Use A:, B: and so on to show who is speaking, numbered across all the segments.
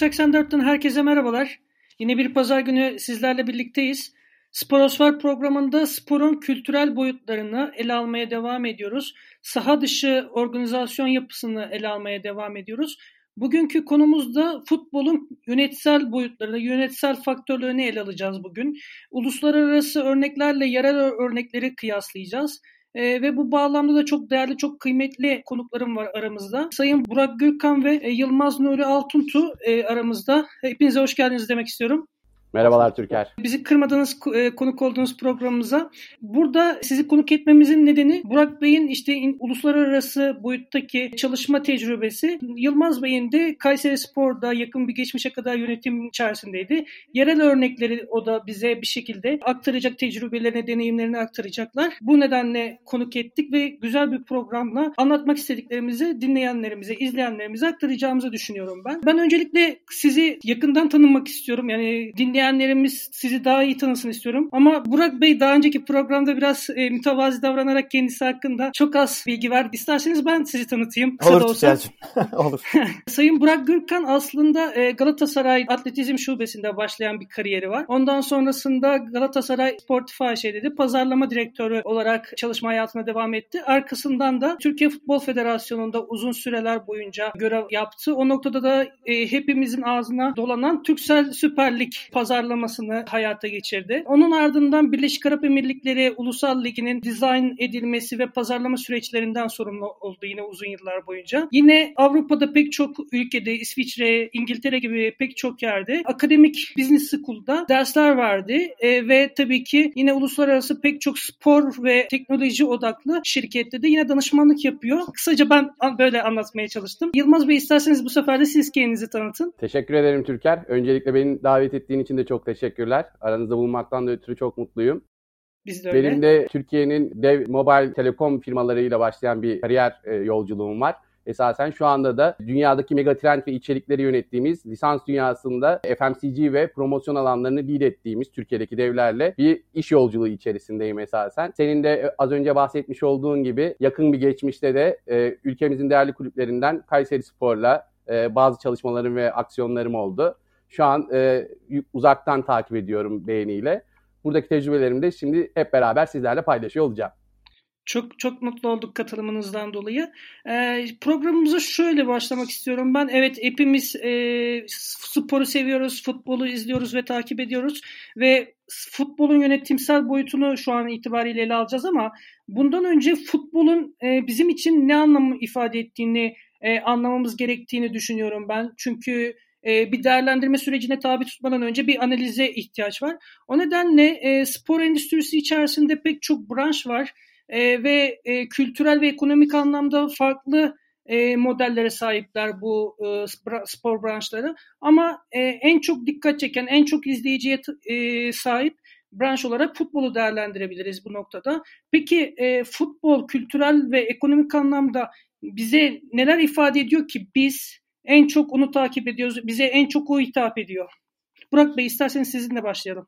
A: 384'ten herkese merhabalar. Yine bir pazar günü sizlerle birlikteyiz. Sporosfer programında sporun kültürel boyutlarını ele almaya devam ediyoruz. Saha dışı organizasyon yapısını ele almaya devam ediyoruz. Bugünkü konumuzda futbolun yönetsel boyutlarını, yönetsel faktörlerini ele alacağız bugün. Uluslararası örneklerle yerel örnekleri kıyaslayacağız. E, ve bu bağlamda da çok değerli, çok kıymetli konuklarım var aramızda. Sayın Burak Gürkan ve e, Yılmaz Nuri Altuntu e, aramızda. Hepinize hoş geldiniz demek istiyorum.
B: Merhabalar Türker.
A: Bizi kırmadığınız e, konuk olduğunuz programımıza. Burada sizi konuk etmemizin nedeni Burak Bey'in işte uluslararası boyuttaki çalışma tecrübesi. Yılmaz Bey'in de Kayseri Spor'da yakın bir geçmişe kadar yönetim içerisindeydi. Yerel örnekleri o da bize bir şekilde aktaracak tecrübelerini, deneyimlerini aktaracaklar. Bu nedenle konuk ettik ve güzel bir programla anlatmak istediklerimizi dinleyenlerimize, izleyenlerimize aktaracağımızı düşünüyorum ben. Ben öncelikle sizi yakından tanımak istiyorum. Yani dinleyen dinleyenlerimiz sizi daha iyi tanısın istiyorum. Ama Burak Bey daha önceki programda biraz e, mütevazi davranarak kendisi hakkında çok az bilgi verdi. İsterseniz ben sizi tanıtayım.
B: Olur olsa. Olur.
A: Sayın Burak Gürkan aslında e, Galatasaray Atletizm Şubesi'nde başlayan bir kariyeri var. Ondan sonrasında Galatasaray Sportif AŞ'de de pazarlama direktörü olarak çalışma hayatına devam etti. Arkasından da Türkiye Futbol Federasyonu'nda uzun süreler boyunca görev yaptı. O noktada da e, hepimizin ağzına dolanan Türksel Süper Lig pazarlama pazarlamasını hayata geçirdi. Onun ardından Birleşik Arap Emirlikleri Ulusal Ligi'nin dizayn edilmesi ve pazarlama süreçlerinden sorumlu oldu yine uzun yıllar boyunca. Yine Avrupa'da pek çok ülkede, İsviçre, İngiltere gibi pek çok yerde akademik business school'da dersler verdi e, ve tabii ki yine uluslararası pek çok spor ve teknoloji odaklı şirkette de yine danışmanlık yapıyor. Kısaca ben böyle anlatmaya çalıştım. Yılmaz Bey isterseniz bu sefer de siz kendinizi tanıtın.
B: Teşekkür ederim Türker. Öncelikle beni davet ettiğin için de çok teşekkürler. Aranızda bulunmaktan da ötürü çok mutluyum.
A: Biz de öyle.
B: Benim de Türkiye'nin dev mobil telekom firmalarıyla başlayan bir kariyer e, yolculuğum var. Esasen şu anda da dünyadaki megatrend ve içerikleri yönettiğimiz lisans dünyasında FMCG ve promosyon alanlarını lead ettiğimiz Türkiye'deki devlerle bir iş yolculuğu içerisindeyim esasen. Senin de e, az önce bahsetmiş olduğun gibi yakın bir geçmişte de e, ülkemizin değerli kulüplerinden Kayseri Spor'la e, bazı çalışmalarım ve aksiyonlarım oldu. Şu an e, uzaktan takip ediyorum beğeniyle. Buradaki tecrübelerimi de şimdi hep beraber sizlerle paylaşıyor olacağım.
A: Çok çok mutlu olduk katılımınızdan dolayı. Ee, programımıza şöyle başlamak istiyorum ben. Evet hepimiz e, sporu seviyoruz, futbolu izliyoruz ve takip ediyoruz ve futbolun yönetimsel boyutunu şu an itibariyle ele alacağız ama bundan önce futbolun e, bizim için ne anlamı ifade ettiğini e, anlamamız gerektiğini düşünüyorum ben. Çünkü e, bir değerlendirme sürecine tabi tutmadan önce bir analize ihtiyaç var. O nedenle e, spor endüstrisi içerisinde pek çok branş var e, ve e, kültürel ve ekonomik anlamda farklı modellere sahipler bu spor branşları. Ama en çok dikkat çeken, en çok izleyiciye sahip branş olarak futbolu değerlendirebiliriz bu noktada. Peki futbol kültürel ve ekonomik anlamda bize neler ifade ediyor ki biz en çok onu takip ediyoruz. Bize en çok o hitap ediyor. Burak Bey isterseniz sizinle başlayalım.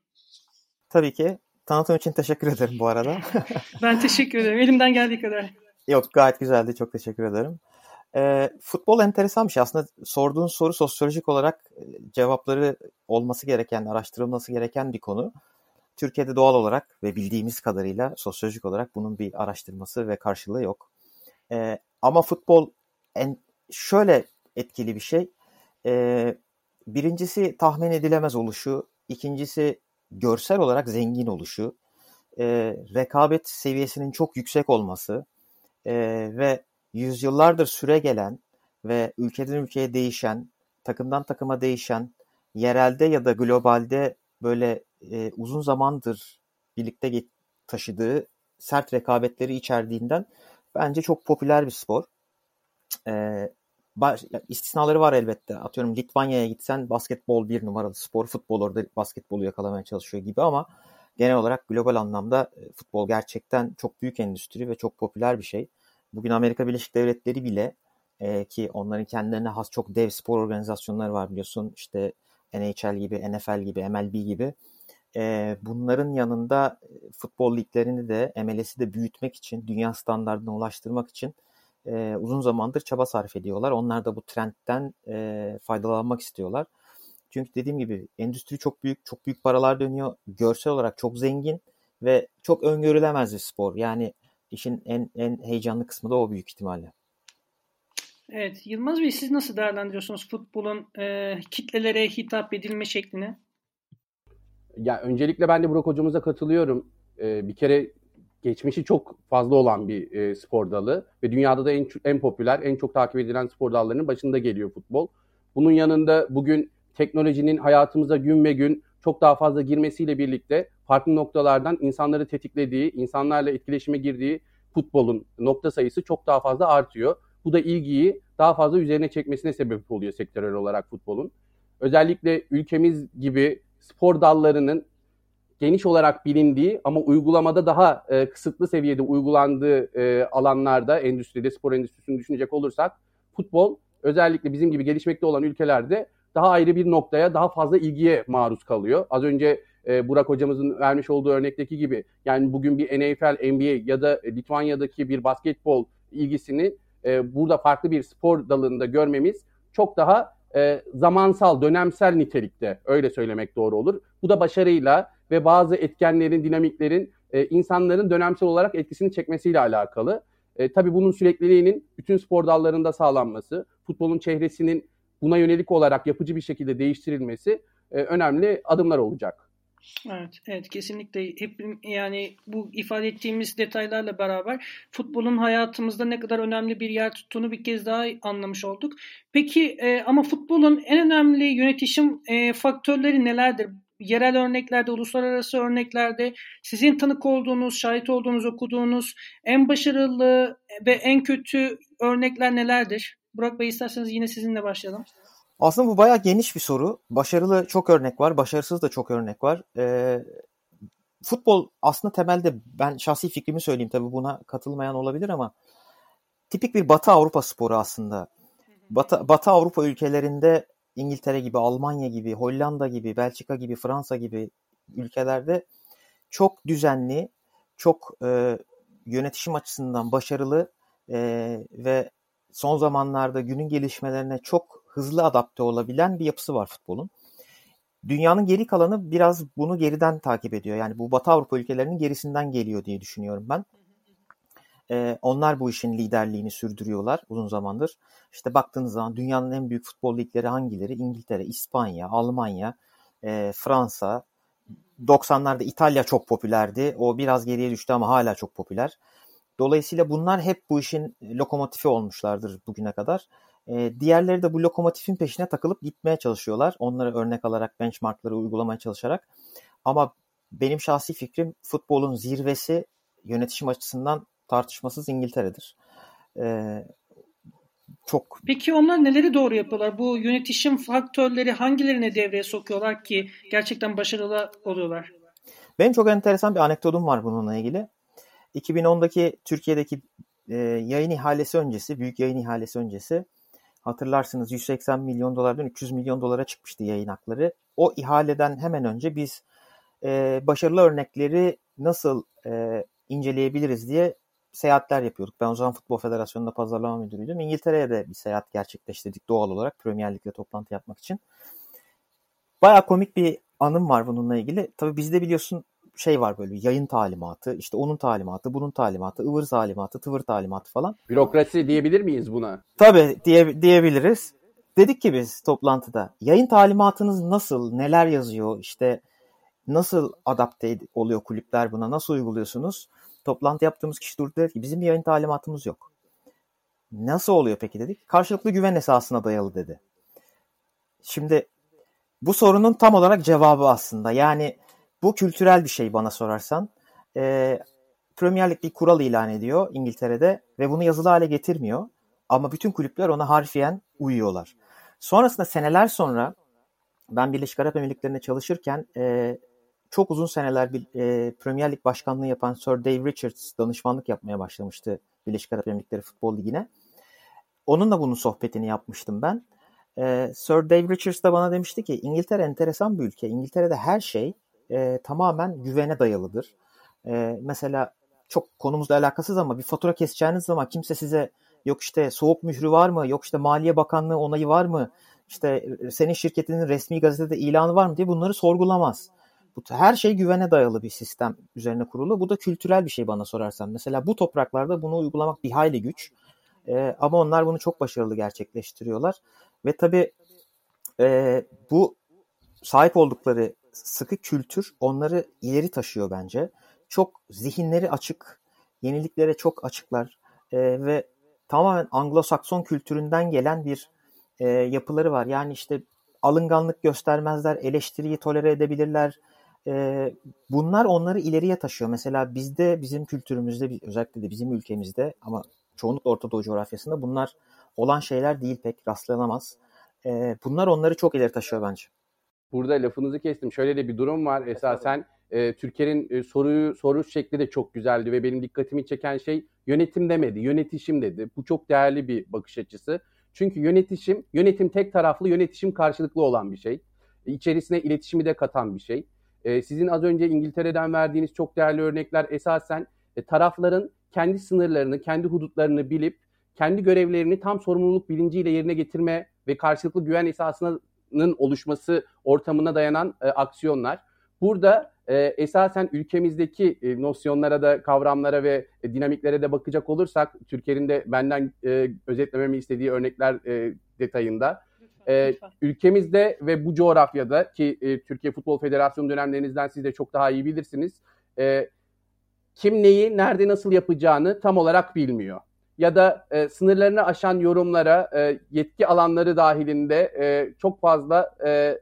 C: Tabii ki. Tanıtım için teşekkür ederim bu arada.
A: ben teşekkür ederim. Elimden geldiği kadar.
C: Yok gayet güzeldi. Çok teşekkür ederim. E, futbol enteresan bir şey. Aslında sorduğun soru sosyolojik olarak e, cevapları olması gereken, araştırılması gereken bir konu. Türkiye'de doğal olarak ve bildiğimiz kadarıyla sosyolojik olarak bunun bir araştırması ve karşılığı yok. E, ama futbol en, şöyle etkili bir şey. E, birincisi tahmin edilemez oluşu, ikincisi görsel olarak zengin oluşu, e, rekabet seviyesinin çok yüksek olması e, ve yüzyıllardır süre gelen ve ülkeden ülkeye değişen, takımdan takıma değişen, yerelde ya da globalde böyle e, uzun zamandır birlikte taşıdığı sert rekabetleri içerdiğinden bence çok popüler bir spor. E, istisnaları var elbette. Atıyorum Litvanya'ya gitsen basketbol bir numaralı spor. Futbol orada basketbolu yakalamaya çalışıyor gibi ama genel olarak global anlamda e, futbol gerçekten çok büyük endüstri ve çok popüler bir şey. Bugün Amerika Birleşik Devletleri bile e, ki onların kendilerine has çok dev spor organizasyonları var biliyorsun. İşte NHL gibi, NFL gibi, MLB gibi. E, bunların yanında e, futbol liglerini de MLS'i de büyütmek için, dünya standartına ulaştırmak için e, uzun zamandır çaba sarf ediyorlar. Onlar da bu trendten e, faydalanmak istiyorlar. Çünkü dediğim gibi endüstri çok büyük, çok büyük paralar dönüyor. Görsel olarak çok zengin ve çok öngörülemez bir spor. Yani işin en en heyecanlı kısmı da o büyük ihtimalle.
A: Evet, Yılmaz Bey siz nasıl değerlendiriyorsunuz futbolun e, kitlelere hitap edilme şeklini?
B: Ya öncelikle ben de Burak hocamıza katılıyorum. Ee, bir kere geçmişi çok fazla olan bir e, spor dalı ve dünyada da en en popüler, en çok takip edilen spor dallarının başında geliyor futbol. Bunun yanında bugün teknolojinin hayatımıza gün ve gün çok daha fazla girmesiyle birlikte farklı noktalardan insanları tetiklediği, insanlarla etkileşime girdiği futbolun nokta sayısı çok daha fazla artıyor. Bu da ilgiyi daha fazla üzerine çekmesine sebep oluyor sektörel olarak futbolun. Özellikle ülkemiz gibi spor dallarının geniş olarak bilindiği ama uygulamada daha e, kısıtlı seviyede uygulandığı e, alanlarda, endüstride, spor endüstrisini düşünecek olursak futbol özellikle bizim gibi gelişmekte olan ülkelerde daha ayrı bir noktaya, daha fazla ilgiye maruz kalıyor. Az önce e, Burak hocamızın vermiş olduğu örnekteki gibi yani bugün bir NFL, NBA ya da Litvanya'daki bir basketbol ilgisini e, burada farklı bir spor dalında görmemiz çok daha e, zamansal, dönemsel nitelikte öyle söylemek doğru olur. Bu da başarıyla ve bazı etkenlerin, dinamiklerin e, insanların dönemsel olarak etkisini çekmesiyle alakalı. E, tabii bunun sürekliliğinin bütün spor dallarında sağlanması, futbolun çehresinin buna yönelik olarak yapıcı bir şekilde değiştirilmesi e, önemli adımlar olacak.
A: Evet, evet kesinlikle hep yani bu ifade ettiğimiz detaylarla beraber futbolun hayatımızda ne kadar önemli bir yer tuttuğunu bir kez daha anlamış olduk. Peki e, ama futbolun en önemli yönetişim e, faktörleri nelerdir? Yerel örneklerde, uluslararası örneklerde sizin tanık olduğunuz, şahit olduğunuz, okuduğunuz en başarılı ve en kötü örnekler nelerdir? Burak Bey isterseniz yine sizinle başlayalım.
C: Aslında bu bayağı geniş bir soru. Başarılı çok örnek var, başarısız da çok örnek var. Ee, futbol aslında temelde ben şahsi fikrimi söyleyeyim tabii buna katılmayan olabilir ama tipik bir Batı Avrupa sporu aslında. Batı, Batı Avrupa ülkelerinde İngiltere gibi, Almanya gibi, Hollanda gibi, Belçika gibi, Fransa gibi ülkelerde çok düzenli, çok e, yönetişim açısından başarılı e, ve son zamanlarda günün gelişmelerine çok hızlı adapte olabilen bir yapısı var futbolun. Dünyanın geri kalanı biraz bunu geriden takip ediyor. Yani bu Batı Avrupa ülkelerinin gerisinden geliyor diye düşünüyorum ben. Ee, onlar bu işin liderliğini sürdürüyorlar uzun zamandır. İşte baktığınız zaman dünyanın en büyük futbol ligleri hangileri? İngiltere, İspanya, Almanya, e, Fransa. 90'larda İtalya çok popülerdi. O biraz geriye düştü ama hala çok popüler. Dolayısıyla bunlar hep bu işin lokomotifi olmuşlardır bugüne kadar. E, diğerleri de bu lokomotifin peşine takılıp gitmeye çalışıyorlar. Onları örnek alarak benchmarkları uygulamaya çalışarak. Ama benim şahsi fikrim futbolun zirvesi yönetişim açısından tartışmasız İngiltere'dir. E,
A: çok. Peki onlar neleri doğru yapıyorlar? Bu yönetişim faktörleri hangilerine devreye sokuyorlar ki gerçekten başarılı oluyorlar?
C: Benim çok enteresan bir anekdotum var bununla ilgili. 2010'daki Türkiye'deki e, yayın ihalesi öncesi, büyük yayın ihalesi öncesi Hatırlarsınız 180 milyon dolardan 300 milyon dolara çıkmıştı yayın hakları. O ihaleden hemen önce biz e, başarılı örnekleri nasıl e, inceleyebiliriz diye seyahatler yapıyorduk. Ben o zaman Futbol Federasyonu'nda pazarlama müdürüydüm. İngiltere'ye de bir seyahat gerçekleştirdik doğal olarak Premier Lig'le toplantı yapmak için. Baya komik bir anım var bununla ilgili. Tabii bizde biliyorsun şey var böyle yayın talimatı, işte onun talimatı, bunun talimatı, ıvır talimatı, tıvır talimatı falan.
B: Bürokrasi diyebilir miyiz buna?
C: Tabii diye, diyebiliriz. Dedik ki biz toplantıda yayın talimatınız nasıl, neler yazıyor, işte nasıl adapte oluyor kulüpler buna, nasıl uyguluyorsunuz? Toplantı yaptığımız kişi durdu dedi ki bizim bir yayın talimatımız yok. Nasıl oluyor peki dedik. Karşılıklı güven esasına dayalı dedi. Şimdi bu sorunun tam olarak cevabı aslında. Yani bu kültürel bir şey bana sorarsan. E, Premier Lig bir kural ilan ediyor İngiltere'de ve bunu yazılı hale getirmiyor. Ama bütün kulüpler ona harfiyen uyuyorlar. Sonrasında seneler sonra ben Birleşik Arap Emirlikleri'nde çalışırken e, çok uzun seneler bir, e, Premier Lig başkanlığı yapan Sir Dave Richards danışmanlık yapmaya başlamıştı Birleşik Arap Emirlikleri Futbol Ligi'ne. Onunla bunun sohbetini yapmıştım ben. E, Sir Dave Richards da bana demişti ki İngiltere enteresan bir ülke. İngiltere'de her şey e, tamamen güvene dayalıdır. E, mesela çok konumuzla alakasız ama bir fatura keseceğiniz zaman kimse size yok işte soğuk mührü var mı, yok işte Maliye Bakanlığı onayı var mı, işte senin şirketinin resmi gazetede ilanı var mı diye bunları sorgulamaz. Bu her şey güvene dayalı bir sistem üzerine kurulu. Bu da kültürel bir şey bana sorarsan. Mesela bu topraklarda bunu uygulamak bir hayli güç. E, ama onlar bunu çok başarılı gerçekleştiriyorlar. Ve tabii e, bu sahip oldukları sıkı kültür onları ileri taşıyor bence. Çok zihinleri açık, yeniliklere çok açıklar e, ve tamamen Anglo-Sakson kültüründen gelen bir e, yapıları var. Yani işte alınganlık göstermezler, eleştiriyi tolere edebilirler. E, bunlar onları ileriye taşıyor. Mesela bizde, bizim kültürümüzde, özellikle de bizim ülkemizde ama çoğunlukla Orta Doğu coğrafyasında bunlar olan şeyler değil pek rastlanamaz. E, bunlar onları çok ileri taşıyor bence.
B: Burada lafınızı kestim. Şöyle de bir durum var. Esasen e, Türkiye'nin e, soruyu soru şekli de çok güzeldi ve benim dikkatimi çeken şey yönetim demedi, yönetişim dedi. Bu çok değerli bir bakış açısı. Çünkü yönetişim, yönetim tek taraflı, yönetişim karşılıklı olan bir şey. İçerisine iletişimi de katan bir şey. E, sizin az önce İngiltere'den verdiğiniz çok değerli örnekler esasen e, tarafların kendi sınırlarını, kendi hudutlarını bilip kendi görevlerini tam sorumluluk bilinciyle yerine getirme ve karşılıklı güven esasının oluşması ortamına dayanan e, aksiyonlar. Burada e, esasen ülkemizdeki e, nosyonlara da kavramlara ve e, dinamiklere de bakacak olursak Türkiye'nin de benden e, özetlememi istediği örnekler e, detayında e, ülkemizde ve bu coğrafyada ki e, Türkiye Futbol Federasyonu dönemlerinizden siz de çok daha iyi bilirsiniz. E, kim neyi nerede nasıl yapacağını tam olarak bilmiyor. Ya da e, sınırlarını aşan yorumlara e, yetki alanları dahilinde e, çok fazla e,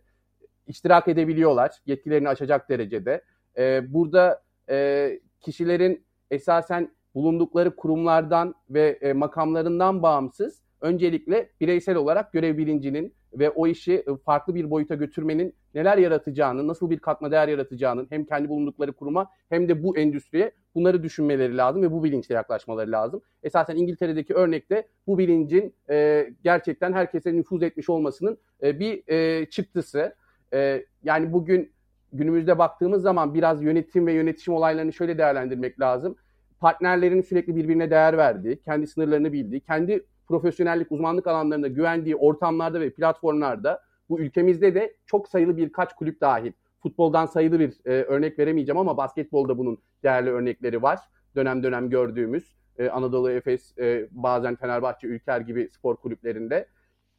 B: iştirak edebiliyorlar yetkilerini aşacak derecede. E, burada e, kişilerin esasen bulundukları kurumlardan ve e, makamlarından bağımsız öncelikle bireysel olarak görev bilincinin ve o işi farklı bir boyuta götürmenin neler yaratacağını, nasıl bir katma değer yaratacağının hem kendi bulundukları kuruma hem de bu endüstriye bunları düşünmeleri lazım ve bu bilinçle yaklaşmaları lazım. Esasen İngiltere'deki örnekte bu bilincin e, gerçekten herkese nüfuz etmiş olmasının e, bir e, çıktısı. E, yani bugün günümüzde baktığımız zaman biraz yönetim ve yönetişim olaylarını şöyle değerlendirmek lazım. Partnerlerin sürekli birbirine değer verdiği, kendi sınırlarını bildiği, kendi profesyonellik, uzmanlık alanlarında güvendiği ortamlarda ve platformlarda bu ülkemizde de çok sayılı birkaç kulüp dahil. Futboldan sayılı bir e, örnek veremeyeceğim ama basketbolda bunun değerli örnekleri var. Dönem dönem gördüğümüz e, Anadolu Efes, e, bazen Fenerbahçe, Ülker gibi spor kulüplerinde.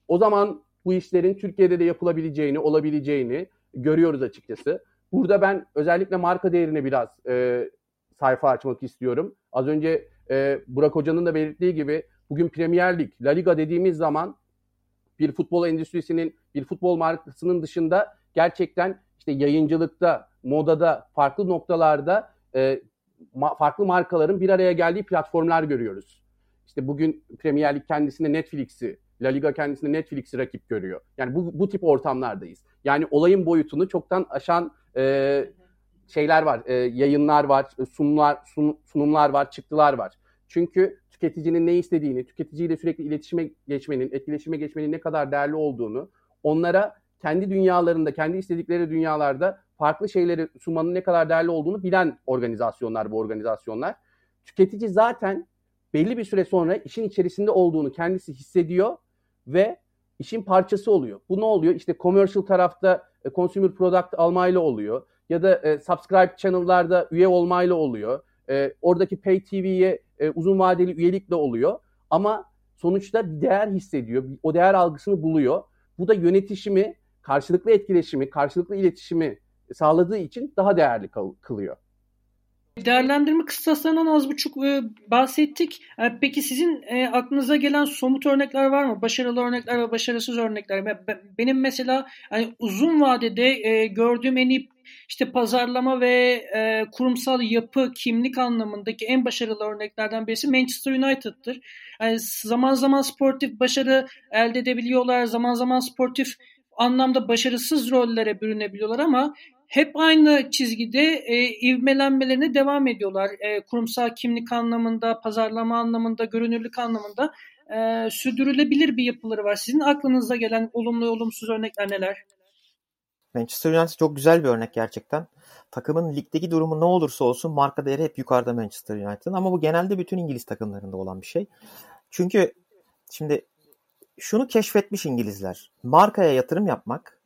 B: O zaman bu işlerin Türkiye'de de yapılabileceğini, olabileceğini görüyoruz açıkçası. Burada ben özellikle marka değerine biraz e, sayfa açmak istiyorum. Az önce e, Burak Hoca'nın da belirttiği gibi bugün Premier Lig, La Liga dediğimiz zaman bir futbol endüstrisinin, bir futbol markasının dışında gerçekten işte yayıncılıkta, modada, farklı noktalarda e, ma- farklı markaların bir araya geldiği platformlar görüyoruz. İşte bugün Premier Lig kendisinde Netflix'i, La Liga kendisinde Netflix'i rakip görüyor. Yani bu, bu tip ortamlardayız. Yani olayın boyutunu çoktan aşan e, şeyler var, e, yayınlar var, sunumlar, sun, sunumlar var, çıktılar var. Çünkü tüketicinin ne istediğini, tüketiciyle sürekli iletişime geçmenin, etkileşime geçmenin ne kadar değerli olduğunu, onlara kendi dünyalarında, kendi istedikleri dünyalarda farklı şeyleri sunmanın ne kadar değerli olduğunu bilen organizasyonlar bu organizasyonlar. Tüketici zaten belli bir süre sonra işin içerisinde olduğunu kendisi hissediyor ve işin parçası oluyor. Bu ne oluyor? İşte commercial tarafta e, consumer product almayla oluyor ya da e, subscribe channel'larda üye olmayla oluyor. E, oradaki pay TV'ye e, uzun vadeli üyelikle oluyor. Ama sonuçta bir değer hissediyor. O değer algısını buluyor. Bu da yönetişimi, karşılıklı etkileşimi, karşılıklı iletişimi sağladığı için daha değerli kılıyor.
A: Değerlendirme kıstaslarından az buçuk e, bahsettik. E, peki sizin e, aklınıza gelen somut örnekler var mı? Başarılı örnekler ve başarısız örnekler. Benim mesela hani uzun vadede gördüğüm en iyi işte pazarlama ve kurumsal yapı, kimlik anlamındaki en başarılı örneklerden birisi Manchester United'tır. Yani zaman zaman sportif başarı elde edebiliyorlar, zaman zaman sportif anlamda başarısız rollere bürünebiliyorlar ama hep aynı çizgide e, ivmelenmelerine devam ediyorlar. E, kurumsal kimlik anlamında, pazarlama anlamında, görünürlük anlamında e, sürdürülebilir bir yapıları var. Sizin aklınıza gelen olumlu olumsuz örnekler neler?
C: Manchester United çok güzel bir örnek gerçekten. Takımın ligdeki durumu ne olursa olsun marka değeri hep yukarıda Manchester United'ın ama bu genelde bütün İngiliz takımlarında olan bir şey. Çünkü şimdi şunu keşfetmiş İngilizler. Markaya yatırım yapmak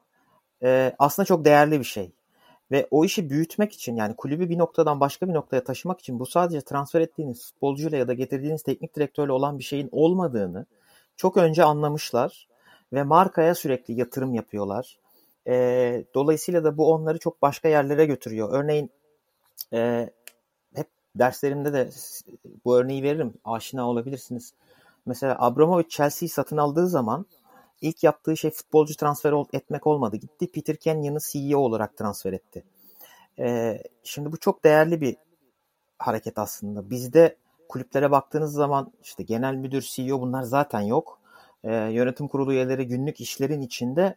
C: e, aslında çok değerli bir şey. Ve o işi büyütmek için yani kulübü bir noktadan başka bir noktaya taşımak için bu sadece transfer ettiğiniz futbolcuyla ya da getirdiğiniz teknik direktörle olan bir şeyin olmadığını çok önce anlamışlar ve markaya sürekli yatırım yapıyorlar. E, dolayısıyla da bu onları çok başka yerlere götürüyor. Örneğin e, hep derslerimde de bu örneği veririm. Aşina olabilirsiniz. Mesela Abramovich Chelsea'yi satın aldığı zaman ilk yaptığı şey futbolcu transfer etmek olmadı. Gitti Peter Kenyon'ı CEO olarak transfer etti. Ee, şimdi bu çok değerli bir hareket aslında. Bizde kulüplere baktığınız zaman işte genel müdür, CEO bunlar zaten yok. Ee, yönetim kurulu üyeleri günlük işlerin içinde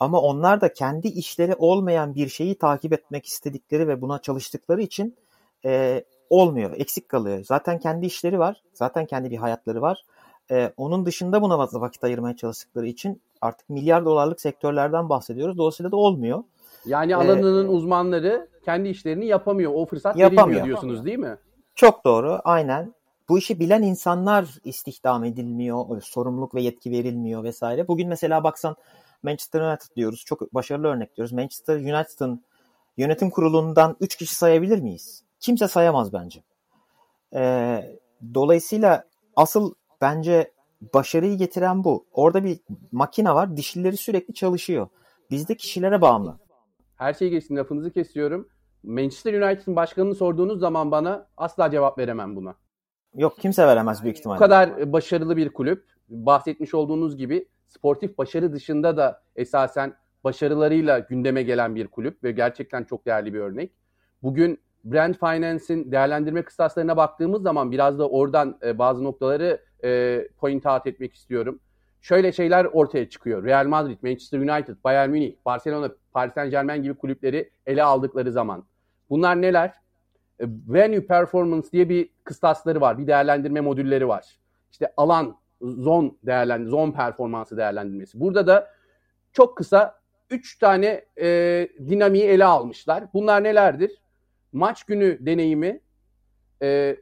C: ama onlar da kendi işleri olmayan bir şeyi takip etmek istedikleri ve buna çalıştıkları için e, olmuyor, eksik kalıyor. Zaten kendi işleri var, zaten kendi bir hayatları var. E, onun dışında buna vakit ayırmaya çalıştıkları için artık milyar dolarlık sektörlerden bahsediyoruz. Dolayısıyla da olmuyor.
B: Yani ee, alanının ee, uzmanları kendi işlerini yapamıyor. O fırsat yapamıyor. verilmiyor diyorsunuz değil mi?
C: Çok doğru. Aynen. Bu işi bilen insanlar istihdam edilmiyor, sorumluluk ve yetki verilmiyor vesaire. Bugün mesela baksan Manchester United diyoruz. Çok başarılı örnek diyoruz. Manchester United'ın yönetim kurulundan 3 kişi sayabilir miyiz? Kimse sayamaz bence. Ee, dolayısıyla asıl bence başarıyı getiren bu. Orada bir makine var. Dişlileri sürekli çalışıyor. Bizde kişilere bağımlı.
B: Her şeyi geçtim lafınızı kesiyorum. Manchester United'ın başkanını sorduğunuz zaman bana asla cevap veremem buna.
C: Yok kimse veremez büyük ihtimalle.
B: Bu kadar başarılı bir kulüp. Bahsetmiş olduğunuz gibi sportif başarı dışında da esasen başarılarıyla gündeme gelen bir kulüp ve gerçekten çok değerli bir örnek. Bugün Brand Finance'in değerlendirme kıstaslarına baktığımız zaman biraz da oradan e, bazı noktaları e, point out etmek istiyorum. Şöyle şeyler ortaya çıkıyor. Real Madrid, Manchester United, Bayern Münih, Barcelona, Paris Saint Germain gibi kulüpleri ele aldıkları zaman. Bunlar neler? E, venue performance diye bir kıstasları var. Bir değerlendirme modülleri var. İşte alan, zone değerlendir, zone performansı değerlendirmesi. Burada da çok kısa 3 tane e, dinamiği ele almışlar. Bunlar nelerdir? Maç günü deneyimi, e,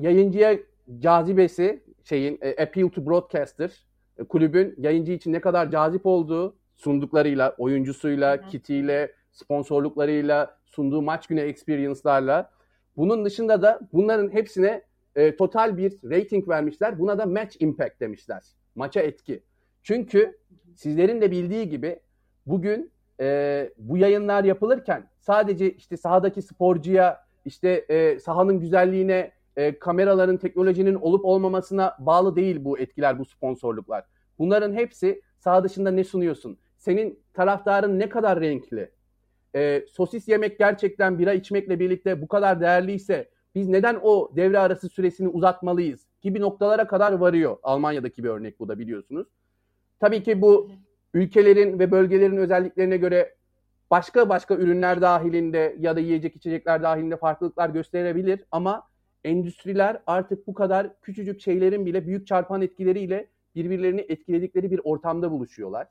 B: yayıncıya cazibesi, şeyin e, appeal to broadcaster, e, kulübün yayıncı için ne kadar cazip olduğu sunduklarıyla, oyuncusuyla, Hı-hı. kitiyle, sponsorluklarıyla, sunduğu maç günü experience'larla. Bunun dışında da bunların hepsine e, total bir rating vermişler. Buna da match impact demişler. Maça etki. Çünkü sizlerin de bildiği gibi bugün e, bu yayınlar yapılırken sadece işte sahadaki sporcuya işte e, sahanın güzelliğine e, kameraların teknolojinin olup olmamasına bağlı değil bu etkiler bu sponsorluklar. Bunların hepsi saha dışında ne sunuyorsun? Senin taraftarın ne kadar renkli? E, sosis yemek gerçekten bira içmekle birlikte bu kadar değerliyse biz neden o devre arası süresini uzatmalıyız gibi noktalara kadar varıyor. Almanya'daki bir örnek bu da biliyorsunuz. Tabii ki bu ülkelerin ve bölgelerin özelliklerine göre başka başka ürünler dahilinde ya da yiyecek içecekler dahilinde farklılıklar gösterebilir ama endüstriler artık bu kadar küçücük şeylerin bile büyük çarpan etkileriyle birbirlerini etkiledikleri bir ortamda buluşuyorlar.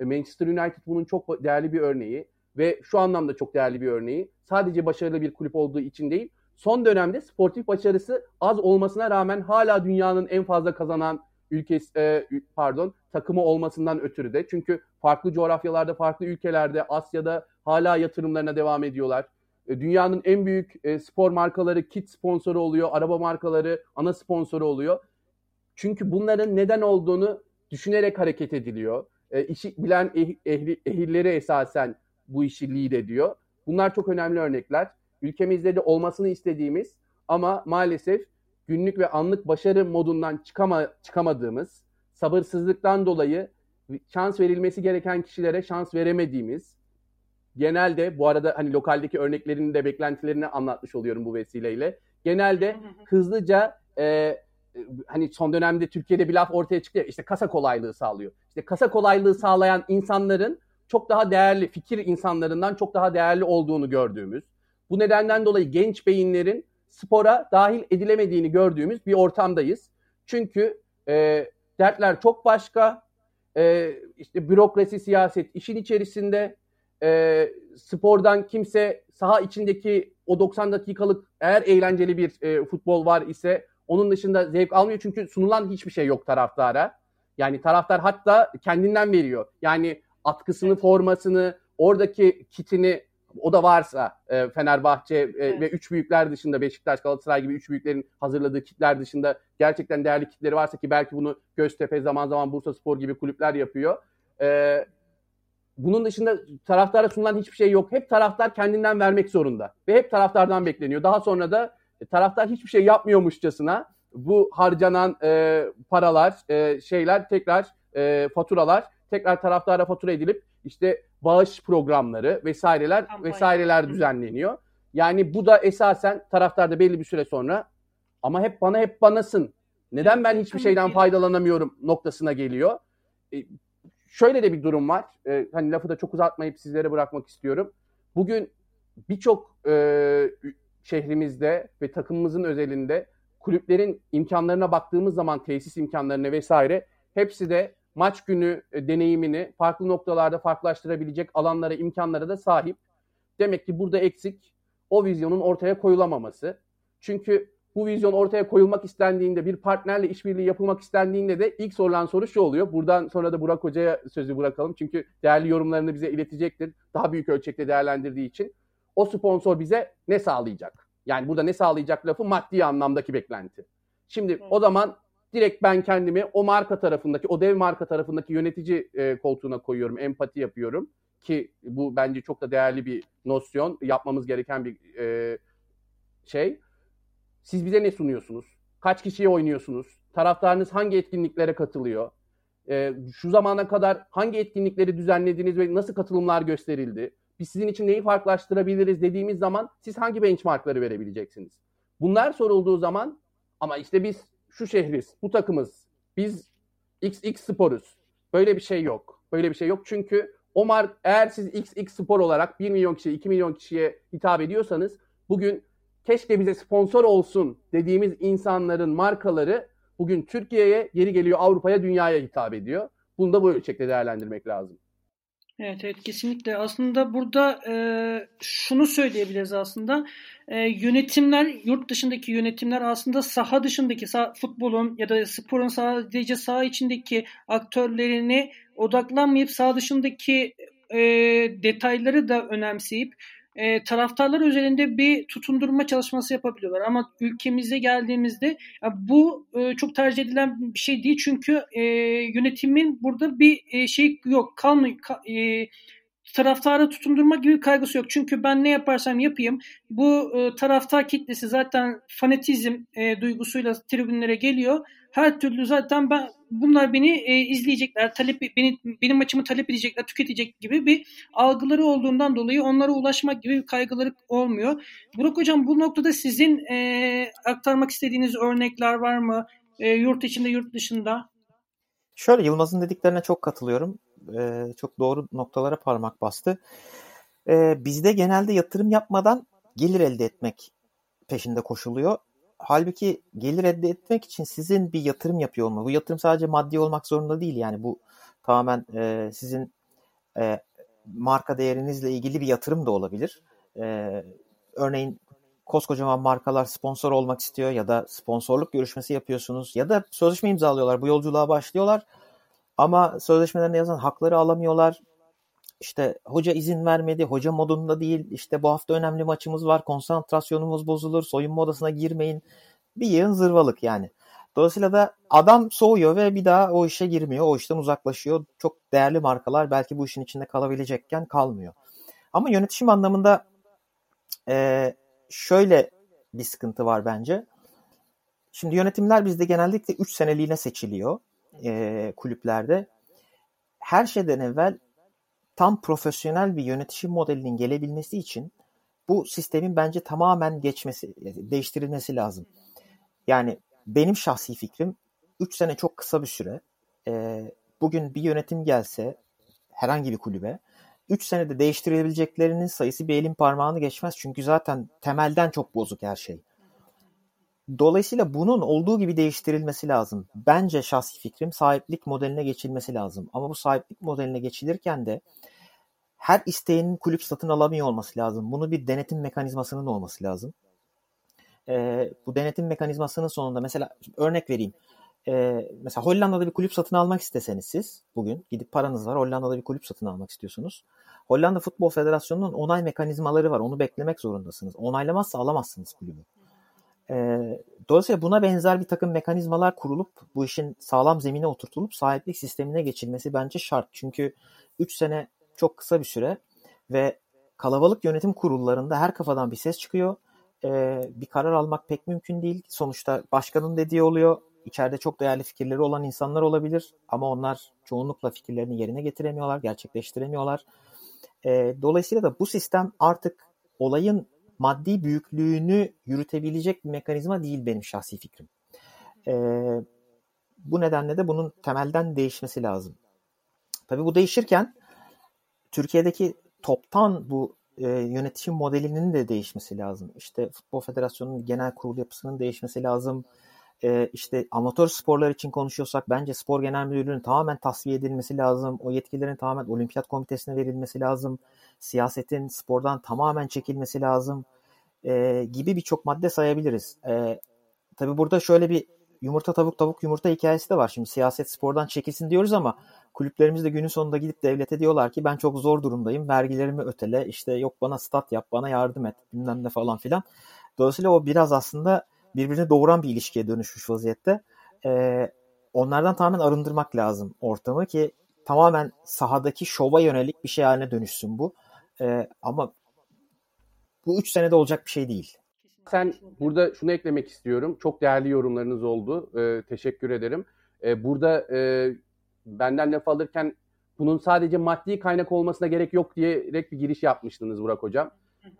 B: E, Manchester United bunun çok değerli bir örneği ve şu anlamda çok değerli bir örneği. Sadece başarılı bir kulüp olduğu için değil, son dönemde sportif başarısı az olmasına rağmen hala dünyanın en fazla kazanan ülkesi e, pardon takımı olmasından ötürü de çünkü farklı coğrafyalarda, farklı ülkelerde, Asya'da hala yatırımlarına devam ediyorlar. E, dünyanın en büyük e, spor markaları kit sponsoru oluyor, araba markaları ana sponsoru oluyor. Çünkü bunların neden olduğunu düşünerek hareket ediliyor. E, işi bilen eh, ehli, ehilleri esasen bu işi lead ediyor. Bunlar çok önemli örnekler. Ülkemizde de olmasını istediğimiz ama maalesef günlük ve anlık başarı modundan çıkama, çıkamadığımız, sabırsızlıktan dolayı şans verilmesi gereken kişilere şans veremediğimiz, genelde bu arada hani lokaldeki örneklerini de beklentilerini anlatmış oluyorum bu vesileyle. Genelde hızlıca e, hani son dönemde Türkiye'de bir laf ortaya çıktı ya işte kasa kolaylığı sağlıyor. İşte kasa kolaylığı sağlayan insanların çok daha değerli fikir insanlarından çok daha değerli olduğunu gördüğümüz. Bu nedenden dolayı genç beyinlerin spora dahil edilemediğini gördüğümüz bir ortamdayız. Çünkü e, dertler çok başka. E, işte bürokrasi, siyaset işin içerisinde e, spordan kimse saha içindeki o 90 dakikalık eğer eğlenceli bir e, futbol var ise onun dışında zevk almıyor çünkü sunulan hiçbir şey yok taraftara. Yani taraftar hatta kendinden veriyor. Yani atkısını, formasını, oradaki kitini o da varsa e, Fenerbahçe e, evet. ve üç büyükler dışında Beşiktaş, Galatasaray gibi üç büyüklerin hazırladığı kitler dışında gerçekten değerli kitleri varsa ki belki bunu Göztepe zaman zaman Bursa Spor gibi kulüpler yapıyor. E, bunun dışında taraftara sunulan hiçbir şey yok. Hep taraftar kendinden vermek zorunda ve hep taraftardan bekleniyor. Daha sonra da e, taraftar hiçbir şey yapmıyormuşçasına bu harcanan e, paralar, e, şeyler tekrar e, faturalar tekrar taraftara fatura edilip işte bağış programları vesaireler Kampanya. vesaireler düzenleniyor. Yani bu da esasen taraftarda belli bir süre sonra ama hep bana hep banasın. Neden ben hiçbir şeyden faydalanamıyorum noktasına geliyor. E, şöyle de bir durum var. E, hani lafı da çok uzatmayıp sizlere bırakmak istiyorum. Bugün birçok e, şehrimizde ve takımımızın özelinde kulüplerin imkanlarına baktığımız zaman tesis imkanlarına vesaire hepsi de maç günü e, deneyimini farklı noktalarda farklılaştırabilecek alanlara, imkanlara da sahip. Demek ki burada eksik o vizyonun ortaya koyulamaması. Çünkü bu vizyon ortaya koyulmak istendiğinde, bir partnerle işbirliği yapılmak istendiğinde de ilk sorulan soru şu oluyor. Buradan sonra da Burak Hoca'ya sözü bırakalım. Çünkü değerli yorumlarını bize iletecektir. Daha büyük ölçekte değerlendirdiği için. O sponsor bize ne sağlayacak? Yani burada ne sağlayacak lafı maddi anlamdaki beklenti. Şimdi o zaman direkt ben kendimi o marka tarafındaki, o dev marka tarafındaki yönetici e, koltuğuna koyuyorum, empati yapıyorum. Ki bu bence çok da değerli bir nosyon, yapmamız gereken bir e, şey. Siz bize ne sunuyorsunuz? Kaç kişiye oynuyorsunuz? Taraftarınız hangi etkinliklere katılıyor? E, şu zamana kadar hangi etkinlikleri düzenlediniz ve nasıl katılımlar gösterildi? Biz sizin için neyi farklılaştırabiliriz dediğimiz zaman siz hangi benchmarkları verebileceksiniz? Bunlar sorulduğu zaman ama işte biz şu şehriz, bu takımız, biz XX sporuz. Böyle bir şey yok. Böyle bir şey yok çünkü o mark eğer siz XX spor olarak 1 milyon kişiye, 2 milyon kişiye hitap ediyorsanız bugün keşke bize sponsor olsun dediğimiz insanların markaları bugün Türkiye'ye, geri geliyor Avrupa'ya, dünyaya hitap ediyor. Bunu da bu ölçekte değerlendirmek lazım.
A: Evet, evet kesinlikle. Aslında burada e, şunu söyleyebiliriz aslında. E, yönetimler, yurt dışındaki yönetimler aslında saha dışındaki sah futbolun ya da sporun sadece saha içindeki aktörlerini odaklanmayıp saha dışındaki e, detayları da önemseyip e, taraftarlar üzerinde bir tutundurma çalışması yapabiliyorlar. Ama ülkemize geldiğimizde bu e, çok tercih edilen bir şey değil. Çünkü e, yönetimin burada bir e, şey yok. Kalmıyor. Ka, e, taraftara tutundurma gibi kaygısı yok. Çünkü ben ne yaparsam yapayım bu e, taraftar kitlesi zaten fanatizm e, duygusuyla tribünlere geliyor. Her türlü zaten ben bunlar beni e, izleyecekler, talep beni benim maçımı talep edecekler, tüketecek gibi bir algıları olduğundan dolayı onlara ulaşmak gibi bir kaygıları olmuyor. Burak hocam bu noktada sizin e, aktarmak istediğiniz örnekler var mı? E, yurt içinde, yurt dışında?
C: Şöyle Yılmaz'ın dediklerine çok katılıyorum. E, çok doğru noktalara parmak bastı. E, bizde genelde yatırım yapmadan gelir elde etmek peşinde koşuluyor. Halbuki gelir elde etmek için sizin bir yatırım yapıyor olma. Bu yatırım sadece maddi olmak zorunda değil. Yani bu tamamen e, sizin e, marka değerinizle ilgili bir yatırım da olabilir. E, örneğin koskocaman markalar sponsor olmak istiyor ya da sponsorluk görüşmesi yapıyorsunuz ya da sözleşme imzalıyorlar. Bu yolculuğa başlıyorlar. Ama sözleşmelerinde yazan hakları alamıyorlar. İşte hoca izin vermedi, hoca modunda değil, İşte bu hafta önemli maçımız var, konsantrasyonumuz bozulur, soyunma odasına girmeyin. Bir yığın zırvalık yani. Dolayısıyla da adam soğuyor ve bir daha o işe girmiyor, o işten uzaklaşıyor. Çok değerli markalar belki bu işin içinde kalabilecekken kalmıyor. Ama yönetişim anlamında e, şöyle bir sıkıntı var bence. Şimdi yönetimler bizde genellikle 3 seneliğine seçiliyor e, kulüplerde. Her şeyden evvel tam profesyonel bir yönetişim modelinin gelebilmesi için bu sistemin bence tamamen geçmesi, değiştirilmesi lazım. Yani benim şahsi fikrim 3 sene çok kısa bir süre. E, bugün bir yönetim gelse herhangi bir kulübe 3 senede değiştirebileceklerinin sayısı bir elin parmağını geçmez. Çünkü zaten temelden çok bozuk her şey. Dolayısıyla bunun olduğu gibi değiştirilmesi lazım. Bence şahsi fikrim sahiplik modeline geçilmesi lazım. Ama bu sahiplik modeline geçilirken de her isteğinin kulüp satın alamıyor olması lazım. Bunu bir denetim mekanizmasının olması lazım. Ee, bu denetim mekanizmasının sonunda mesela örnek vereyim. e, mesela Hollanda'da bir kulüp satın almak isteseniz siz bugün gidip paranız var Hollanda'da bir kulüp satın almak istiyorsunuz. Hollanda Futbol Federasyonu'nun onay mekanizmaları var. Onu beklemek zorundasınız. Onaylamazsa alamazsınız kulübü. E, dolayısıyla buna benzer bir takım mekanizmalar kurulup bu işin sağlam zemine oturtulup sahiplik sistemine geçilmesi bence şart. Çünkü 3 sene çok kısa bir süre ve kalabalık yönetim kurullarında her kafadan bir ses çıkıyor. E, bir karar almak pek mümkün değil. Sonuçta başkanın dediği oluyor. İçeride çok değerli fikirleri olan insanlar olabilir ama onlar çoğunlukla fikirlerini yerine getiremiyorlar, gerçekleştiremiyorlar. E, dolayısıyla da bu sistem artık olayın maddi büyüklüğünü yürütebilecek bir mekanizma değil benim şahsi fikrim. E, bu nedenle de bunun temelden değişmesi lazım. Tabii bu değişirken Türkiye'deki toptan bu e, yönetişim modelinin de değişmesi lazım. İşte Futbol Federasyonu'nun genel kurul yapısının değişmesi lazım. E, işte amatör sporlar için konuşuyorsak bence spor genel müdürlüğünün tamamen tasfiye edilmesi lazım. O yetkilerin tamamen olimpiyat komitesine verilmesi lazım. Siyasetin spordan tamamen çekilmesi lazım. E, gibi birçok madde sayabiliriz. E, tabii burada şöyle bir yumurta tavuk tavuk yumurta hikayesi de var. Şimdi siyaset spordan çekilsin diyoruz ama kulüplerimiz de günün sonunda gidip devlete diyorlar ki ben çok zor durumdayım. Vergilerimi ötele işte yok bana stat yap bana yardım et bilmem ne falan filan. Dolayısıyla o biraz aslında birbirini doğuran bir ilişkiye dönüşmüş vaziyette. Ee, onlardan tamamen arındırmak lazım ortamı ki tamamen sahadaki şova yönelik bir şey haline dönüşsün bu. Ee, ama bu 3 senede olacak bir şey değil.
B: Sen burada şunu eklemek istiyorum. Çok değerli yorumlarınız oldu. Ee, teşekkür ederim. Ee, burada e, benden laf alırken bunun sadece maddi kaynak olmasına gerek yok diyerek bir giriş yapmıştınız Burak Hocam.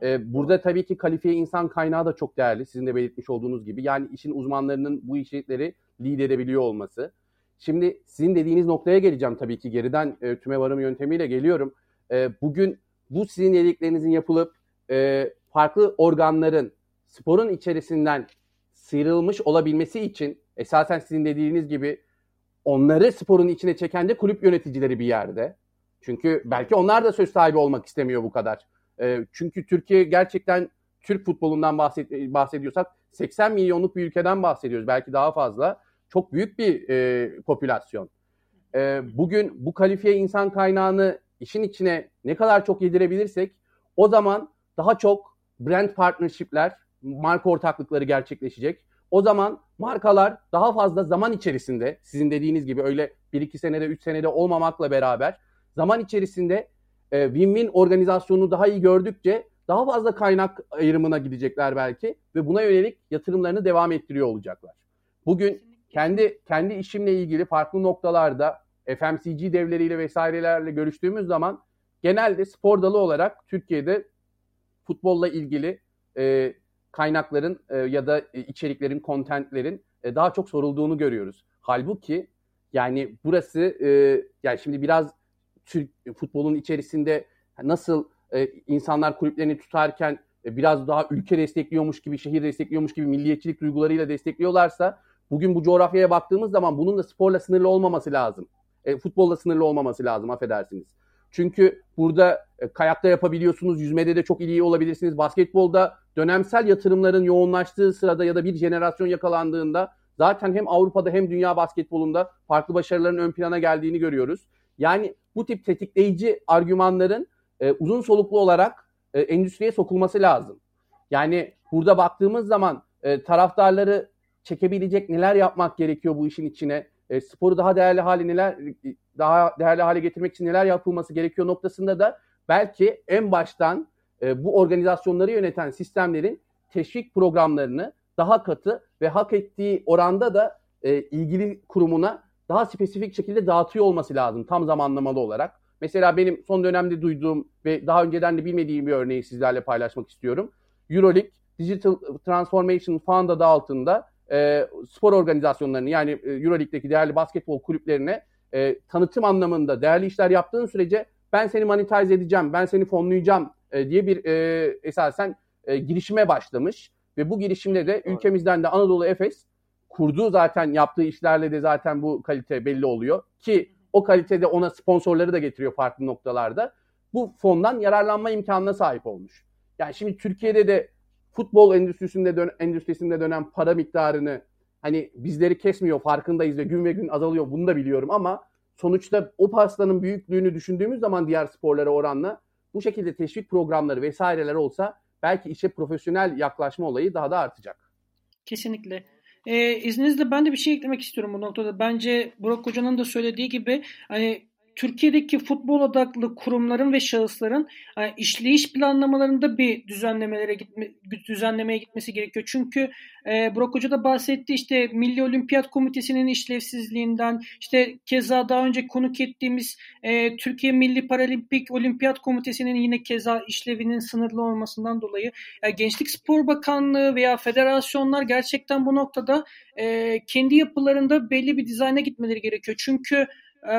B: Ee, burada tabii ki kalifiye insan kaynağı da çok değerli. Sizin de belirtmiş olduğunuz gibi. Yani işin uzmanlarının bu işleri lead edebiliyor olması. Şimdi sizin dediğiniz noktaya geleceğim tabii ki. Geriden e, tüme varım yöntemiyle geliyorum. E, bugün bu sizin dediklerinizin yapılıp e, farklı organların sporun içerisinden sıyrılmış olabilmesi için esasen sizin dediğiniz gibi onları sporun içine çeken de kulüp yöneticileri bir yerde. Çünkü belki onlar da söz sahibi olmak istemiyor bu kadar. E, çünkü Türkiye gerçekten Türk futbolundan bahset, bahsediyorsak 80 milyonluk bir ülkeden bahsediyoruz. Belki daha fazla. Çok büyük bir e, popülasyon. E, bugün bu kalifiye insan kaynağını işin içine ne kadar çok yedirebilirsek o zaman daha çok brand partnership'ler, marka ortaklıkları gerçekleşecek. O zaman markalar daha fazla zaman içerisinde sizin dediğiniz gibi öyle 1-2 senede 3 senede olmamakla beraber zaman içerisinde win-win organizasyonu daha iyi gördükçe daha fazla kaynak ayrımına gidecekler belki ve buna yönelik yatırımlarını devam ettiriyor olacaklar. Bugün kendi kendi işimle ilgili farklı noktalarda FMCG devleriyle vesairelerle görüştüğümüz zaman genelde spor dalı olarak Türkiye'de futbolla ilgili e, kaynakların e, ya da içeriklerin, kontentlerin e, daha çok sorulduğunu görüyoruz. Halbuki yani burası e, yani şimdi biraz Türk futbolun içerisinde nasıl e, insanlar kulüplerini tutarken e, biraz daha ülke destekliyormuş gibi, şehir destekliyormuş gibi milliyetçilik duygularıyla destekliyorlarsa bugün bu coğrafyaya baktığımız zaman bunun da sporla sınırlı olmaması lazım. E, futbolla sınırlı olmaması lazım affedersiniz. Çünkü burada e, kayakta yapabiliyorsunuz, yüzmede de çok iyi olabilirsiniz. Basketbolda dönemsel yatırımların yoğunlaştığı sırada ya da bir jenerasyon yakalandığında zaten hem Avrupa'da hem dünya basketbolunda farklı başarıların ön plana geldiğini görüyoruz. Yani bu tip tetikleyici argümanların e, uzun soluklu olarak e, endüstriye sokulması lazım. Yani burada baktığımız zaman e, taraftarları çekebilecek neler yapmak gerekiyor bu işin içine? E, sporu daha değerli hale neler daha değerli hale getirmek için neler yapılması gerekiyor noktasında da belki en baştan e, bu organizasyonları yöneten sistemlerin teşvik programlarını daha katı ve hak ettiği oranda da e, ilgili kurumuna daha spesifik şekilde dağıtıyor olması lazım tam zamanlamalı olarak. Mesela benim son dönemde duyduğum ve daha önceden de bilmediğim bir örneği sizlerle paylaşmak istiyorum. Euroleague Digital Transformation Fund adı altında e, spor organizasyonlarını yani e, Euroleague'deki değerli basketbol kulüplerine e, tanıtım anlamında değerli işler yaptığın sürece ben seni monetize edeceğim, ben seni fonlayacağım e, diye bir e, esasen e, girişime başlamış. Ve bu girişimde de ülkemizden de Anadolu Efes kurduğu zaten yaptığı işlerle de zaten bu kalite belli oluyor. Ki o kalitede ona sponsorları da getiriyor farklı noktalarda. Bu fondan yararlanma imkanına sahip olmuş. Yani şimdi Türkiye'de de futbol endüstrisinde dön endüstrisinde dönen para miktarını hani bizleri kesmiyor farkındayız ve gün ve gün azalıyor bunu da biliyorum ama sonuçta o pastanın büyüklüğünü düşündüğümüz zaman diğer sporlara oranla bu şekilde teşvik programları vesaireler olsa belki işe profesyonel yaklaşma olayı daha da artacak.
A: Kesinlikle. Ee, izninizle ben de bir şey eklemek istiyorum bu noktada. Bence Burak Hoca'nın da söylediği gibi hani Türkiye'deki futbol odaklı kurumların ve şahısların yani işleyiş planlamalarında bir düzenlemelere gitme, düzenlemeye gitmesi gerekiyor. Çünkü e, Burak Hoca da bahsetti işte Milli Olimpiyat Komitesi'nin işlevsizliğinden işte keza daha önce konuk ettiğimiz e, Türkiye Milli Paralimpik Olimpiyat Komitesi'nin yine keza işlevinin sınırlı olmasından dolayı yani Gençlik Spor Bakanlığı veya federasyonlar gerçekten bu noktada e, kendi yapılarında belli bir dizayna gitmeleri gerekiyor. Çünkü e,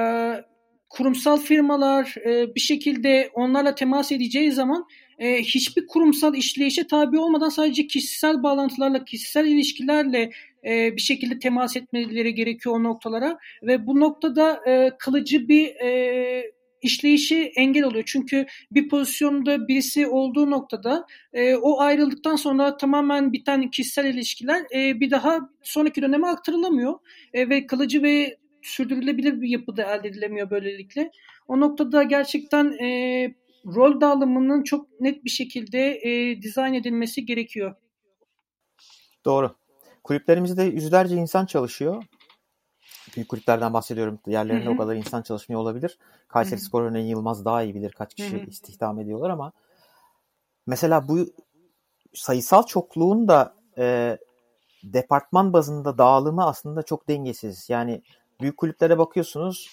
A: kurumsal firmalar e, bir şekilde onlarla temas edeceği zaman e, hiçbir kurumsal işleyişe tabi olmadan sadece kişisel bağlantılarla, kişisel ilişkilerle e, bir şekilde temas etmeleri gerekiyor o noktalara ve bu noktada e, kılıcı bir e, işleyişi engel oluyor. Çünkü bir pozisyonda birisi olduğu noktada e, o ayrıldıktan sonra tamamen biten kişisel ilişkiler e, bir daha sonraki döneme aktarılamıyor. E, ve kılıcı ve sürdürülebilir bir yapıda elde edilemiyor böylelikle. O noktada gerçekten e, rol dağılımının çok net bir şekilde e, dizayn edilmesi gerekiyor.
C: Doğru. Kulüplerimizde yüzlerce insan çalışıyor. Büyük kulüplerden bahsediyorum. Diğerlerinde Hı-hı. o kadar insan çalışmıyor olabilir. Kayseri Spor örneğin Yılmaz daha iyi bilir kaç kişi Hı-hı. istihdam ediyorlar ama mesela bu sayısal çokluğun da e, departman bazında dağılımı aslında çok dengesiz. Yani büyük kulüplere bakıyorsunuz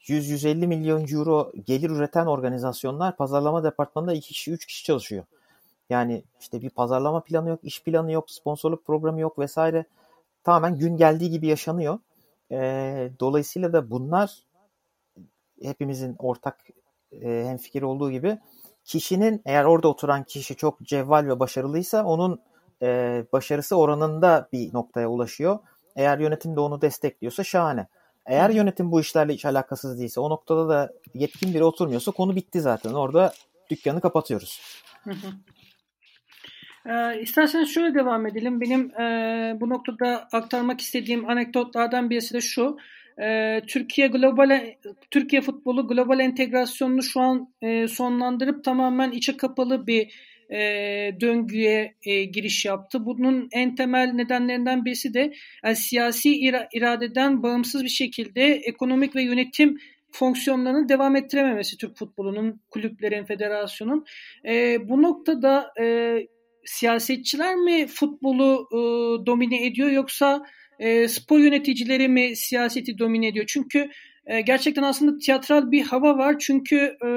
C: 100-150 milyon euro gelir üreten organizasyonlar pazarlama departmanında 2 kişi 3 kişi çalışıyor. Yani işte bir pazarlama planı yok, iş planı yok, sponsorluk programı yok vesaire. Tamamen gün geldiği gibi yaşanıyor. E, dolayısıyla da bunlar hepimizin ortak e, hemfikir olduğu gibi kişinin eğer orada oturan kişi çok cevval ve başarılıysa onun e, başarısı oranında bir noktaya ulaşıyor. Eğer yönetim de onu destekliyorsa şahane. Eğer yönetim bu işlerle hiç alakasız değilse, o noktada da yetkin biri oturmuyorsa konu bitti zaten. Orada dükkanı kapatıyoruz.
A: Ee, isterseniz şöyle devam edelim. Benim e, bu noktada aktarmak istediğim anekdotlardan birisi de şu. E, Türkiye global Türkiye futbolu global entegrasyonunu şu an e, sonlandırıp tamamen içe kapalı bir e, döngüye e, giriş yaptı. Bunun en temel nedenlerinden birisi de yani siyasi ira- iradeden bağımsız bir şekilde ekonomik ve yönetim fonksiyonlarını devam ettirememesi Türk futbolunun, kulüplerin, federasyonun. E, bu noktada e, siyasetçiler mi futbolu e, domine ediyor yoksa e, spor yöneticileri mi siyaseti domine ediyor? Çünkü e, gerçekten aslında tiyatral bir hava var. Çünkü e,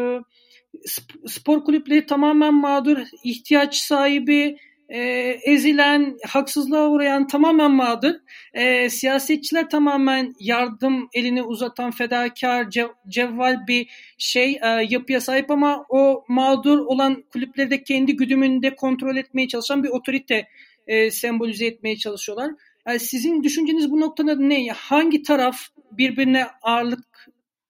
A: spor kulüpleri tamamen mağdur, ihtiyaç sahibi, e, ezilen, haksızlığa uğrayan tamamen mağdur. E, siyasetçiler tamamen yardım elini uzatan fedakar, cev, cevval bir şey e, yapıya sahip ama o mağdur olan kulüpleri de kendi güdümünde kontrol etmeye çalışan bir otorite e, sembolize etmeye çalışıyorlar. Yani sizin düşünceniz bu noktada ne? Hangi taraf birbirine ağırlık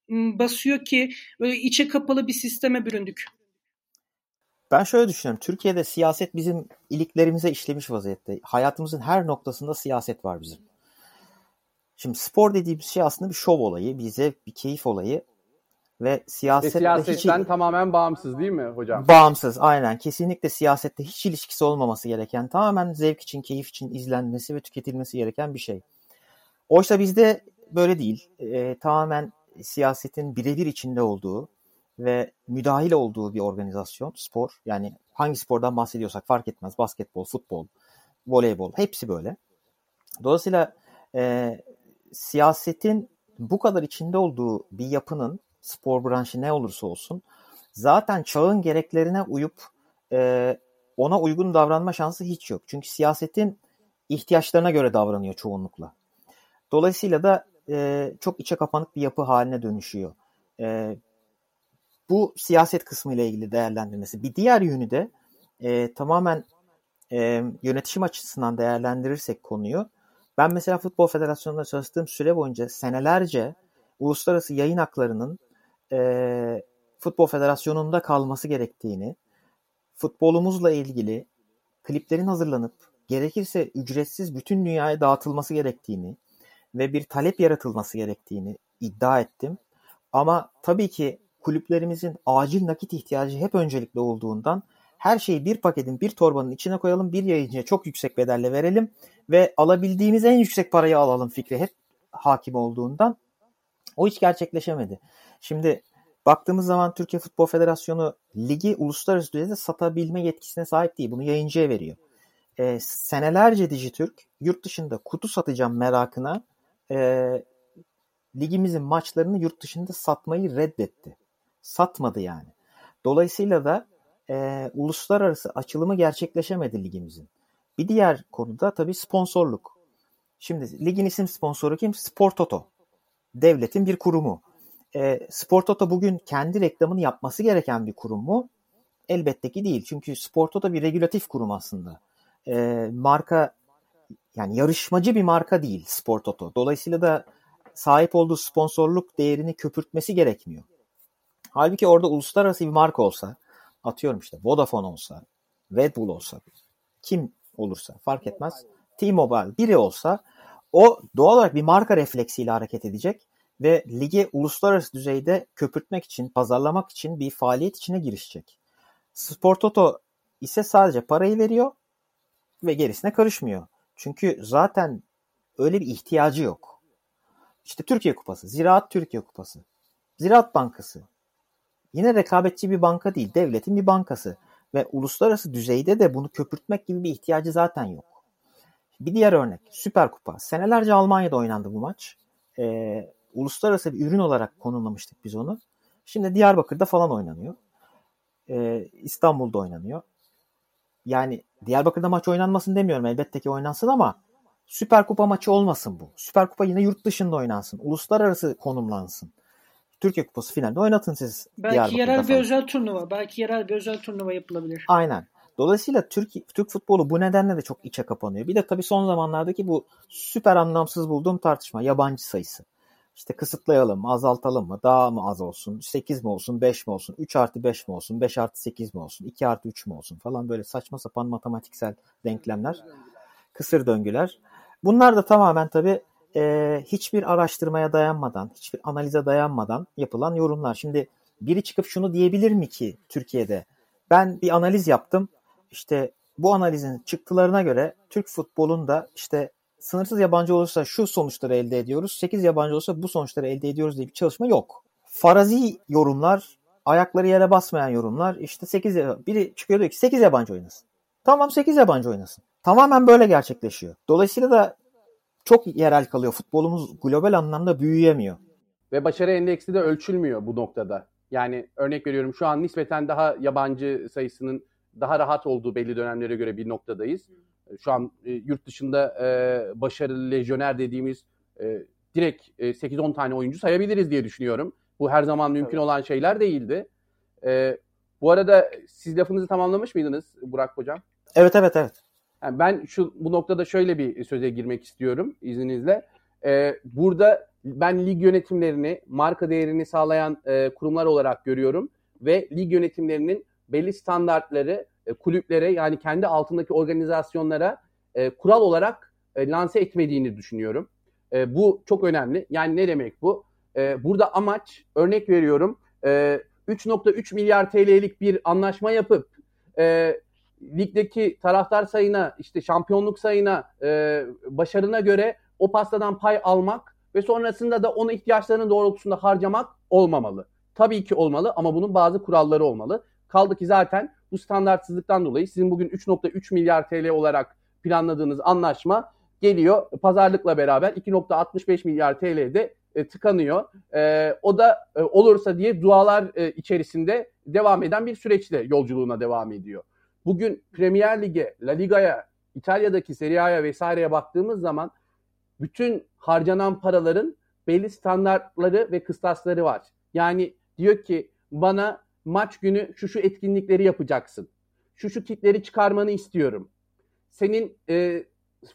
A: basıyor ki böyle içe kapalı bir sisteme büründük?
C: Ben şöyle düşünüyorum. Türkiye'de siyaset bizim iliklerimize işlemiş vaziyette. Hayatımızın her noktasında siyaset var bizim. Şimdi spor dediğimiz şey aslında bir şov olayı, bir zevk, bir keyif olayı. Ve siyaset
B: Ve siyasetten hiç... tamamen bağımsız değil mi hocam?
C: Bağımsız aynen. Kesinlikle siyasette hiç ilişkisi olmaması gereken, tamamen zevk için, keyif için izlenmesi ve tüketilmesi gereken bir şey. Oysa bizde böyle değil. Ee, tamamen siyasetin birebir içinde olduğu ve müdahil olduğu bir organizasyon, spor. Yani hangi spordan bahsediyorsak fark etmez. Basketbol, futbol, voleybol hepsi böyle. Dolayısıyla e, siyasetin bu kadar içinde olduğu bir yapının spor branşı ne olursa olsun zaten çağın gereklerine uyup e, ona uygun davranma şansı hiç yok. Çünkü siyasetin ihtiyaçlarına göre davranıyor çoğunlukla. Dolayısıyla da e, çok içe kapanık bir yapı haline dönüşüyor. E, bu siyaset kısmı ile ilgili değerlendirmesi. Bir diğer yönü de e, tamamen e, yönetişim açısından değerlendirirsek konuyu. Ben mesela Futbol Federasyonu'nda çalıştığım süre boyunca senelerce uluslararası yayın haklarının e, Futbol Federasyonu'nda kalması gerektiğini, futbolumuzla ilgili kliplerin hazırlanıp gerekirse ücretsiz bütün dünyaya dağıtılması gerektiğini ve bir talep yaratılması gerektiğini iddia ettim. Ama tabii ki kulüplerimizin acil nakit ihtiyacı hep öncelikli olduğundan her şeyi bir paketin bir torbanın içine koyalım bir yayıncıya çok yüksek bedelle verelim ve alabildiğimiz en yüksek parayı alalım fikri hep hakim olduğundan o hiç gerçekleşemedi. Şimdi baktığımız zaman Türkiye Futbol Federasyonu ligi uluslararası düzeyde satabilme yetkisine sahip değil. Bunu yayıncıya veriyor. E, senelerce Dijitürk yurt dışında kutu satacağım merakına e, ligimizin maçlarını yurt dışında satmayı reddetti. Satmadı yani. Dolayısıyla da e, uluslararası açılımı gerçekleşemedi ligimizin. Bir diğer konuda tabii sponsorluk. Şimdi ligin isim sponsoru kim? Spor Toto. Devletin bir kurumu. E, Spor Toto bugün kendi reklamını yapması gereken bir kurum mu? Elbette ki değil. Çünkü Spor Toto bir regülatif kurum aslında. E, marka yani yarışmacı bir marka değil Spor Toto. Dolayısıyla da sahip olduğu sponsorluk değerini köpürtmesi gerekmiyor. Halbuki orada uluslararası bir marka olsa, atıyorum işte Vodafone olsa, Red Bull olsa, kim olursa fark etmez. T-Mobile biri olsa o doğal olarak bir marka refleksiyle hareket edecek ve ligi uluslararası düzeyde köpürtmek için, pazarlamak için bir faaliyet içine girişecek. Spor Toto ise sadece parayı veriyor ve gerisine karışmıyor. Çünkü zaten öyle bir ihtiyacı yok. İşte Türkiye Kupası, Ziraat Türkiye Kupası, Ziraat Bankası. Yine rekabetçi bir banka değil, devletin bir bankası. Ve uluslararası düzeyde de bunu köpürtmek gibi bir ihtiyacı zaten yok. Bir diğer örnek, Süper Kupa. Senelerce Almanya'da oynandı bu maç. Ee, uluslararası bir ürün olarak konumlamıştık biz onu. Şimdi Diyarbakır'da falan oynanıyor. Ee, İstanbul'da oynanıyor. Yani Diyarbakır'da maç oynanmasın demiyorum. Elbette ki oynansın ama Süper Kupa maçı olmasın bu. Süper Kupa yine yurt dışında oynansın. Uluslararası konumlansın. Türkiye Kupası finalde oynatın siz.
A: Belki yerel bir özel turnuva. Belki yerel bir özel turnuva yapılabilir.
C: Aynen. Dolayısıyla Türk, Türk futbolu bu nedenle de çok içe kapanıyor. Bir de tabii son zamanlardaki bu süper anlamsız bulduğum tartışma yabancı sayısı. İşte kısıtlayalım, azaltalım mı, daha mı az olsun, 8 mi olsun, 5 mi olsun, 3 artı 5 mi olsun, 5 artı 8 mi olsun, 2 artı 3 mü olsun falan böyle saçma sapan matematiksel denklemler, kısır döngüler. Bunlar da tamamen tabii e, hiçbir araştırmaya dayanmadan, hiçbir analize dayanmadan yapılan yorumlar. Şimdi biri çıkıp şunu diyebilir mi ki Türkiye'de? Ben bir analiz yaptım. İşte bu analizin çıktılarına göre Türk futbolunda işte sınırsız yabancı olursa şu sonuçları elde ediyoruz, 8 yabancı olursa bu sonuçları elde ediyoruz diye bir çalışma yok. Farazi yorumlar, ayakları yere basmayan yorumlar, işte 8 biri çıkıyor diyor ki 8 yabancı oynasın. Tamam 8 yabancı oynasın. Tamamen böyle gerçekleşiyor. Dolayısıyla da çok yerel kalıyor. Futbolumuz global anlamda büyüyemiyor.
B: Ve başarı endeksi de ölçülmüyor bu noktada. Yani örnek veriyorum şu an nispeten daha yabancı sayısının daha rahat olduğu belli dönemlere göre bir noktadayız. Şu an e, yurt dışında e, başarılı lejyoner dediğimiz e, direkt e, 8-10 tane oyuncu sayabiliriz diye düşünüyorum. Bu her zaman mümkün evet. olan şeyler değildi. E, bu arada siz lafınızı tamamlamış mıydınız Burak Hocam?
C: Evet evet evet.
B: Yani ben şu bu noktada şöyle bir söze girmek istiyorum izninizle. Burada ben lig yönetimlerini marka değerini sağlayan e, kurumlar olarak görüyorum ve lig yönetimlerinin belli standartları e, kulüplere yani kendi altındaki organizasyonlara e, kural olarak e, lanse etmediğini düşünüyorum. E, bu çok önemli. Yani ne demek bu? E, burada amaç örnek veriyorum e, 3.3 milyar TL'lik bir anlaşma yapıp e, ligdeki taraftar sayına, işte şampiyonluk sayına, e, başarına göre o pastadan pay almak ve sonrasında da onu ihtiyaçlarının doğrultusunda harcamak olmamalı. Tabii ki olmalı ama bunun bazı kuralları olmalı. Kaldı ki zaten bu standartsızlıktan dolayı sizin bugün 3.3 milyar TL olarak planladığınız anlaşma geliyor pazarlıkla beraber 2.65 milyar TL'de e, tıkanıyor. E, o da e, olursa diye dualar e, içerisinde devam eden bir süreçte yolculuğuna devam ediyor. Bugün Premier Lig'e, La Liga'ya, İtalya'daki Serie A'ya vesaireye baktığımız zaman bütün harcanan paraların belli standartları ve kıstasları var. Yani diyor ki bana maç günü şu şu etkinlikleri yapacaksın. Şu şu kitleri çıkarmanı istiyorum. Senin e,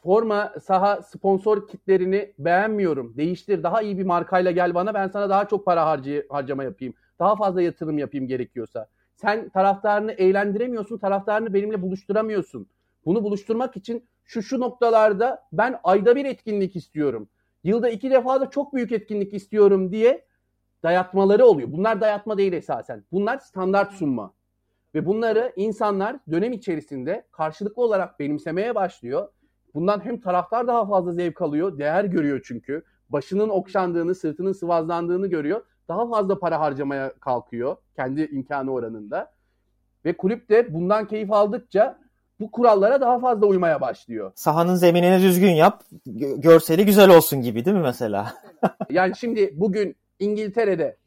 B: forma saha sponsor kitlerini beğenmiyorum. Değiştir. Daha iyi bir markayla gel bana. Ben sana daha çok para harcı, harcama yapayım. Daha fazla yatırım yapayım gerekiyorsa. Sen taraftarını eğlendiremiyorsun, taraftarını benimle buluşturamıyorsun. Bunu buluşturmak için şu şu noktalarda ben ayda bir etkinlik istiyorum. Yılda iki defa da çok büyük etkinlik istiyorum diye dayatmaları oluyor. Bunlar dayatma değil esasen. Bunlar standart sunma. Ve bunları insanlar dönem içerisinde karşılıklı olarak benimsemeye başlıyor. Bundan hem taraftar daha fazla zevk alıyor, değer görüyor çünkü. Başının okşandığını, sırtının sıvazlandığını görüyor. Daha fazla para harcamaya kalkıyor kendi imkanı oranında. Ve kulüp de bundan keyif aldıkça bu kurallara daha fazla uymaya başlıyor.
C: Sahanın zeminini düzgün yap, görseli güzel olsun gibi değil mi mesela?
B: yani şimdi bugün İngiltere'de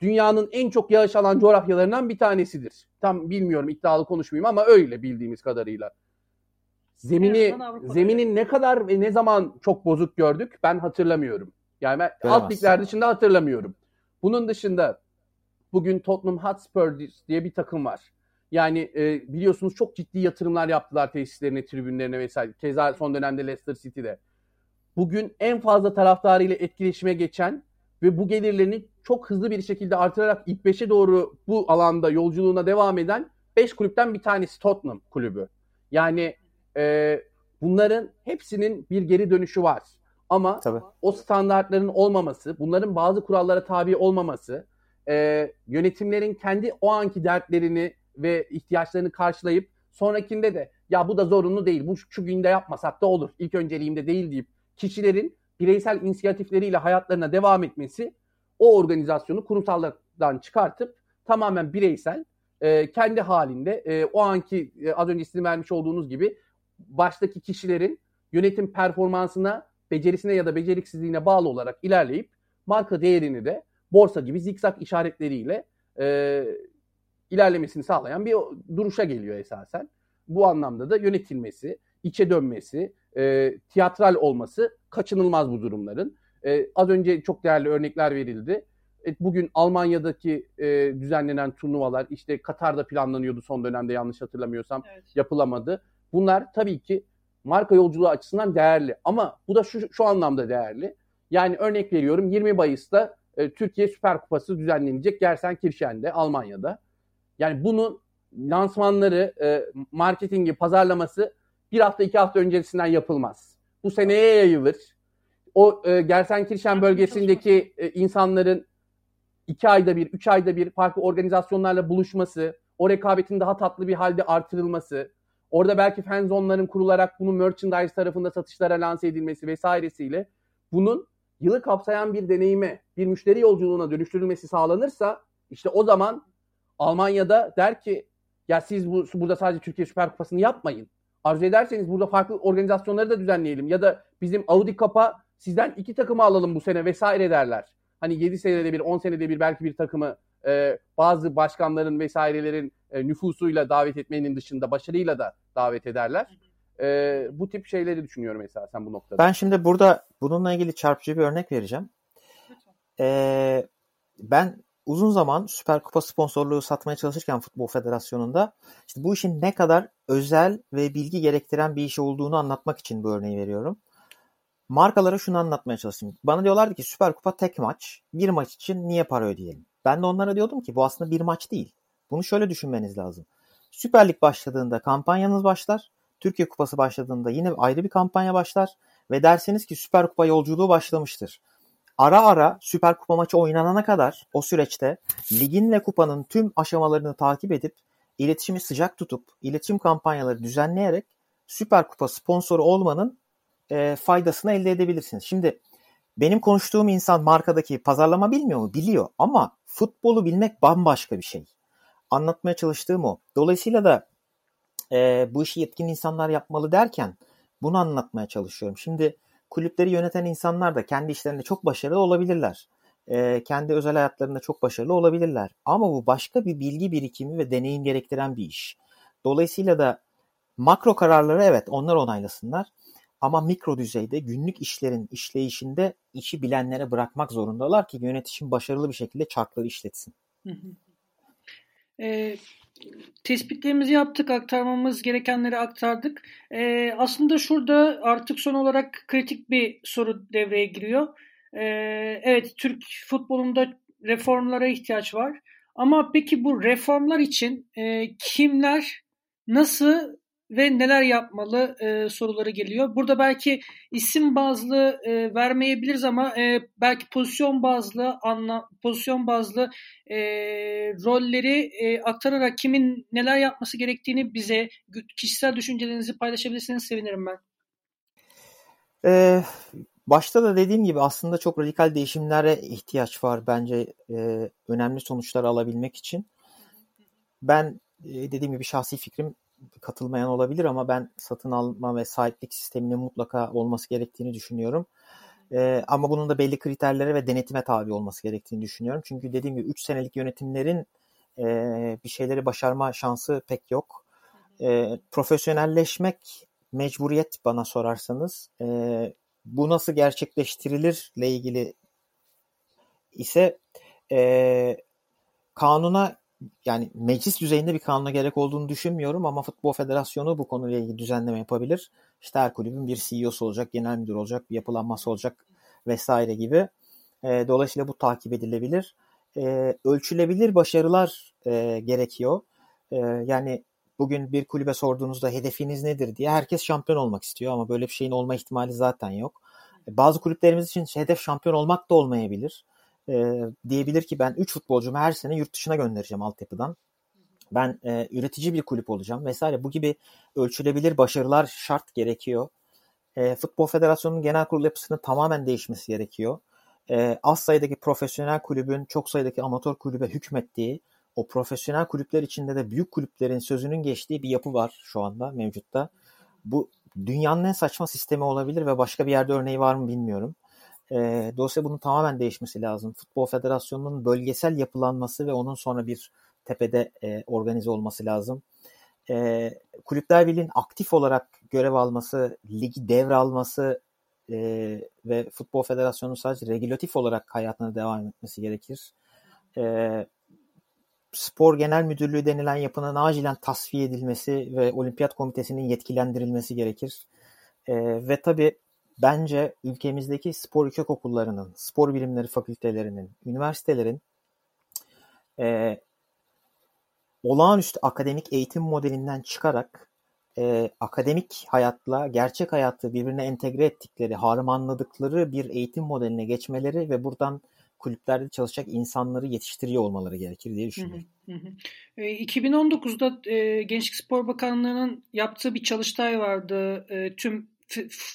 B: dünyanın en çok yağış alan coğrafyalarından bir tanesidir. Tam bilmiyorum iddialı konuşmayayım ama öyle bildiğimiz kadarıyla. Zemini zeminin ne kadar ve ne zaman çok bozuk gördük ben hatırlamıyorum. Yani ben alt ligler dışında hatırlamıyorum. Bunun dışında bugün Tottenham Hotspur diye bir takım var. Yani e, biliyorsunuz çok ciddi yatırımlar yaptılar tesislerine, tribünlerine vesaire. Keza son dönemde Leicester City'de. Bugün en fazla taraftarıyla etkileşime geçen ve bu gelirlerini çok hızlı bir şekilde artırarak ilk 5'e doğru bu alanda yolculuğuna devam eden 5 kulüpten bir tanesi Tottenham kulübü. Yani e, bunların hepsinin bir geri dönüşü var. Ama Tabii. o standartların olmaması, bunların bazı kurallara tabi olmaması, e, yönetimlerin kendi o anki dertlerini ve ihtiyaçlarını karşılayıp sonrakinde de ya bu da zorunlu değil, bu şu günde yapmasak da olur, ilk önceliğimde değil deyip kişilerin bireysel inisiyatifleriyle hayatlarına devam etmesi o organizasyonu kurumsallardan çıkartıp tamamen bireysel e, kendi halinde e, o anki e, az önce isim vermiş olduğunuz gibi baştaki kişilerin yönetim performansına, becerisine ya da beceriksizliğine bağlı olarak ilerleyip marka değerini de borsa gibi zikzak işaretleriyle e, ilerlemesini sağlayan bir duruşa geliyor esasen. Bu anlamda da yönetilmesi, içe dönmesi, e, tiyatral olması kaçınılmaz bu durumların. E, az önce çok değerli örnekler verildi. E, bugün Almanya'daki e, düzenlenen turnuvalar işte Katar'da planlanıyordu son dönemde yanlış hatırlamıyorsam evet. yapılamadı. Bunlar tabii ki marka yolculuğu açısından değerli ama bu da şu, şu anlamda değerli. Yani örnek veriyorum 20 Mayıs'ta e, Türkiye Süper Kupası düzenlenecek Gersenkirchen'de Almanya'da. Yani bunun lansmanları, e, marketingi, pazarlaması bir hafta iki hafta öncesinden yapılmaz. Bu seneye yayılır. O e, Gersenkirchen bölgesindeki e, insanların iki ayda bir, üç ayda bir farklı organizasyonlarla buluşması, o rekabetin daha tatlı bir halde artırılması, orada belki fan zonların kurularak bunun merchandise tarafında satışlara lanse edilmesi vesairesiyle bunun yılı kapsayan bir deneyime, bir müşteri yolculuğuna dönüştürülmesi sağlanırsa işte o zaman Almanya'da der ki ya siz bu, burada sadece Türkiye Süper Kupası'nı yapmayın. Arzu ederseniz burada farklı organizasyonları da düzenleyelim. Ya da bizim Audi Kap'a sizden iki takımı alalım bu sene vesaire derler. Hani 7 senede bir, 10 senede bir belki bir takımı e, bazı başkanların vesairelerin e, nüfusuyla davet etmenin dışında başarıyla da davet ederler. E, bu tip şeyleri düşünüyorum esasen bu noktada.
C: Ben şimdi burada bununla ilgili çarpıcı bir örnek vereceğim. E, ben uzun zaman Süper Kupa sponsorluğu satmaya çalışırken Futbol Federasyonu'nda işte bu işin ne kadar özel ve bilgi gerektiren bir iş olduğunu anlatmak için bu örneği veriyorum. Markalara şunu anlatmaya çalıştım. Bana diyorlardı ki Süper Kupa tek maç. Bir maç için niye para ödeyelim? Ben de onlara diyordum ki bu aslında bir maç değil. Bunu şöyle düşünmeniz lazım. Süper Lig başladığında kampanyanız başlar. Türkiye Kupası başladığında yine ayrı bir kampanya başlar. Ve dersiniz ki Süper Kupa yolculuğu başlamıştır ara ara Süper Kupa maçı oynanana kadar o süreçte ligin ve kupanın tüm aşamalarını takip edip iletişimi sıcak tutup iletişim kampanyaları düzenleyerek Süper Kupa sponsoru olmanın e, faydasını elde edebilirsiniz. Şimdi benim konuştuğum insan markadaki pazarlama bilmiyor mu? Biliyor ama futbolu bilmek bambaşka bir şey. Anlatmaya çalıştığım o. Dolayısıyla da e, bu işi yetkin insanlar yapmalı derken bunu anlatmaya çalışıyorum. Şimdi kulüpleri yöneten insanlar da kendi işlerinde çok başarılı olabilirler. E, kendi özel hayatlarında çok başarılı olabilirler. Ama bu başka bir bilgi birikimi ve deneyim gerektiren bir iş. Dolayısıyla da makro kararları evet onlar onaylasınlar. Ama mikro düzeyde günlük işlerin işleyişinde işi bilenlere bırakmak zorundalar ki yönetişim başarılı bir şekilde çarkları işletsin. Hı hı.
A: E, tespitlerimizi yaptık, aktarmamız gerekenleri aktardık. E, aslında şurada artık son olarak kritik bir soru devreye giriyor. E, evet, Türk futbolunda reformlara ihtiyaç var. Ama peki bu reformlar için e, kimler, nasıl ve neler yapmalı e, soruları geliyor. Burada belki isim bazlı e, vermeyebiliriz ama e, belki pozisyon bazlı anla, pozisyon bazlı e, rolleri e, aktararak kimin neler yapması gerektiğini bize kişisel düşüncelerinizi paylaşabilirseniz sevinirim ben.
C: Ee, başta da dediğim gibi aslında çok radikal değişimlere ihtiyaç var bence e, önemli sonuçlar alabilmek için. Ben e, dediğim gibi şahsi fikrim katılmayan olabilir ama ben satın alma ve sahiplik sisteminin mutlaka olması gerektiğini düşünüyorum. Ee, ama bunun da belli kriterlere ve denetime tabi olması gerektiğini düşünüyorum. Çünkü dediğim gibi 3 senelik yönetimlerin e, bir şeyleri başarma şansı pek yok. E, profesyonelleşmek mecburiyet bana sorarsanız. E, bu nasıl gerçekleştirilirle ilgili ise e, kanuna yani meclis düzeyinde bir kanuna gerek olduğunu düşünmüyorum ama Futbol Federasyonu bu konuyla ilgili düzenleme yapabilir. İşte her kulübün bir CEO'su olacak, genel müdür olacak, bir yapılanması olacak vesaire gibi. E, dolayısıyla bu takip edilebilir. E, ölçülebilir başarılar e, gerekiyor. E, yani bugün bir kulübe sorduğunuzda hedefiniz nedir diye herkes şampiyon olmak istiyor ama böyle bir şeyin olma ihtimali zaten yok. E, bazı kulüplerimiz için hedef şampiyon olmak da olmayabilir e, diyebilir ki ben 3 futbolcumu her sene yurt dışına göndereceğim altyapıdan. Ben e, üretici bir kulüp olacağım vesaire. Bu gibi ölçülebilir başarılar şart gerekiyor. E, Futbol Federasyonu'nun genel kurul yapısının tamamen değişmesi gerekiyor. E, az sayıdaki profesyonel kulübün çok sayıdaki amatör kulübe hükmettiği, o profesyonel kulüpler içinde de büyük kulüplerin sözünün geçtiği bir yapı var şu anda mevcutta. Bu dünyanın en saçma sistemi olabilir ve başka bir yerde örneği var mı bilmiyorum. E, dolayısıyla bunun tamamen değişmesi lazım. Futbol Federasyonu'nun bölgesel yapılanması ve onun sonra bir tepede e, organize olması lazım. E, Kulüpler Birliği'nin aktif olarak görev alması, ligi devralması e, ve Futbol Federasyonu sadece regülatif olarak hayatına devam etmesi gerekir. E, Spor Genel Müdürlüğü denilen yapının acilen tasfiye edilmesi ve Olimpiyat Komitesi'nin yetkilendirilmesi gerekir. E, ve tabii bence ülkemizdeki spor yüksek okullarının, spor bilimleri fakültelerinin, üniversitelerin e, olağanüstü akademik eğitim modelinden çıkarak e, akademik hayatla gerçek hayatı birbirine entegre ettikleri, harmanladıkları bir eğitim modeline geçmeleri ve buradan kulüplerde çalışacak insanları yetiştiriyor olmaları gerekir diye düşünüyorum. Hı hı hı.
A: E, 2019'da e, Gençlik Spor Bakanlığı'nın yaptığı bir çalıştay vardı. E, tüm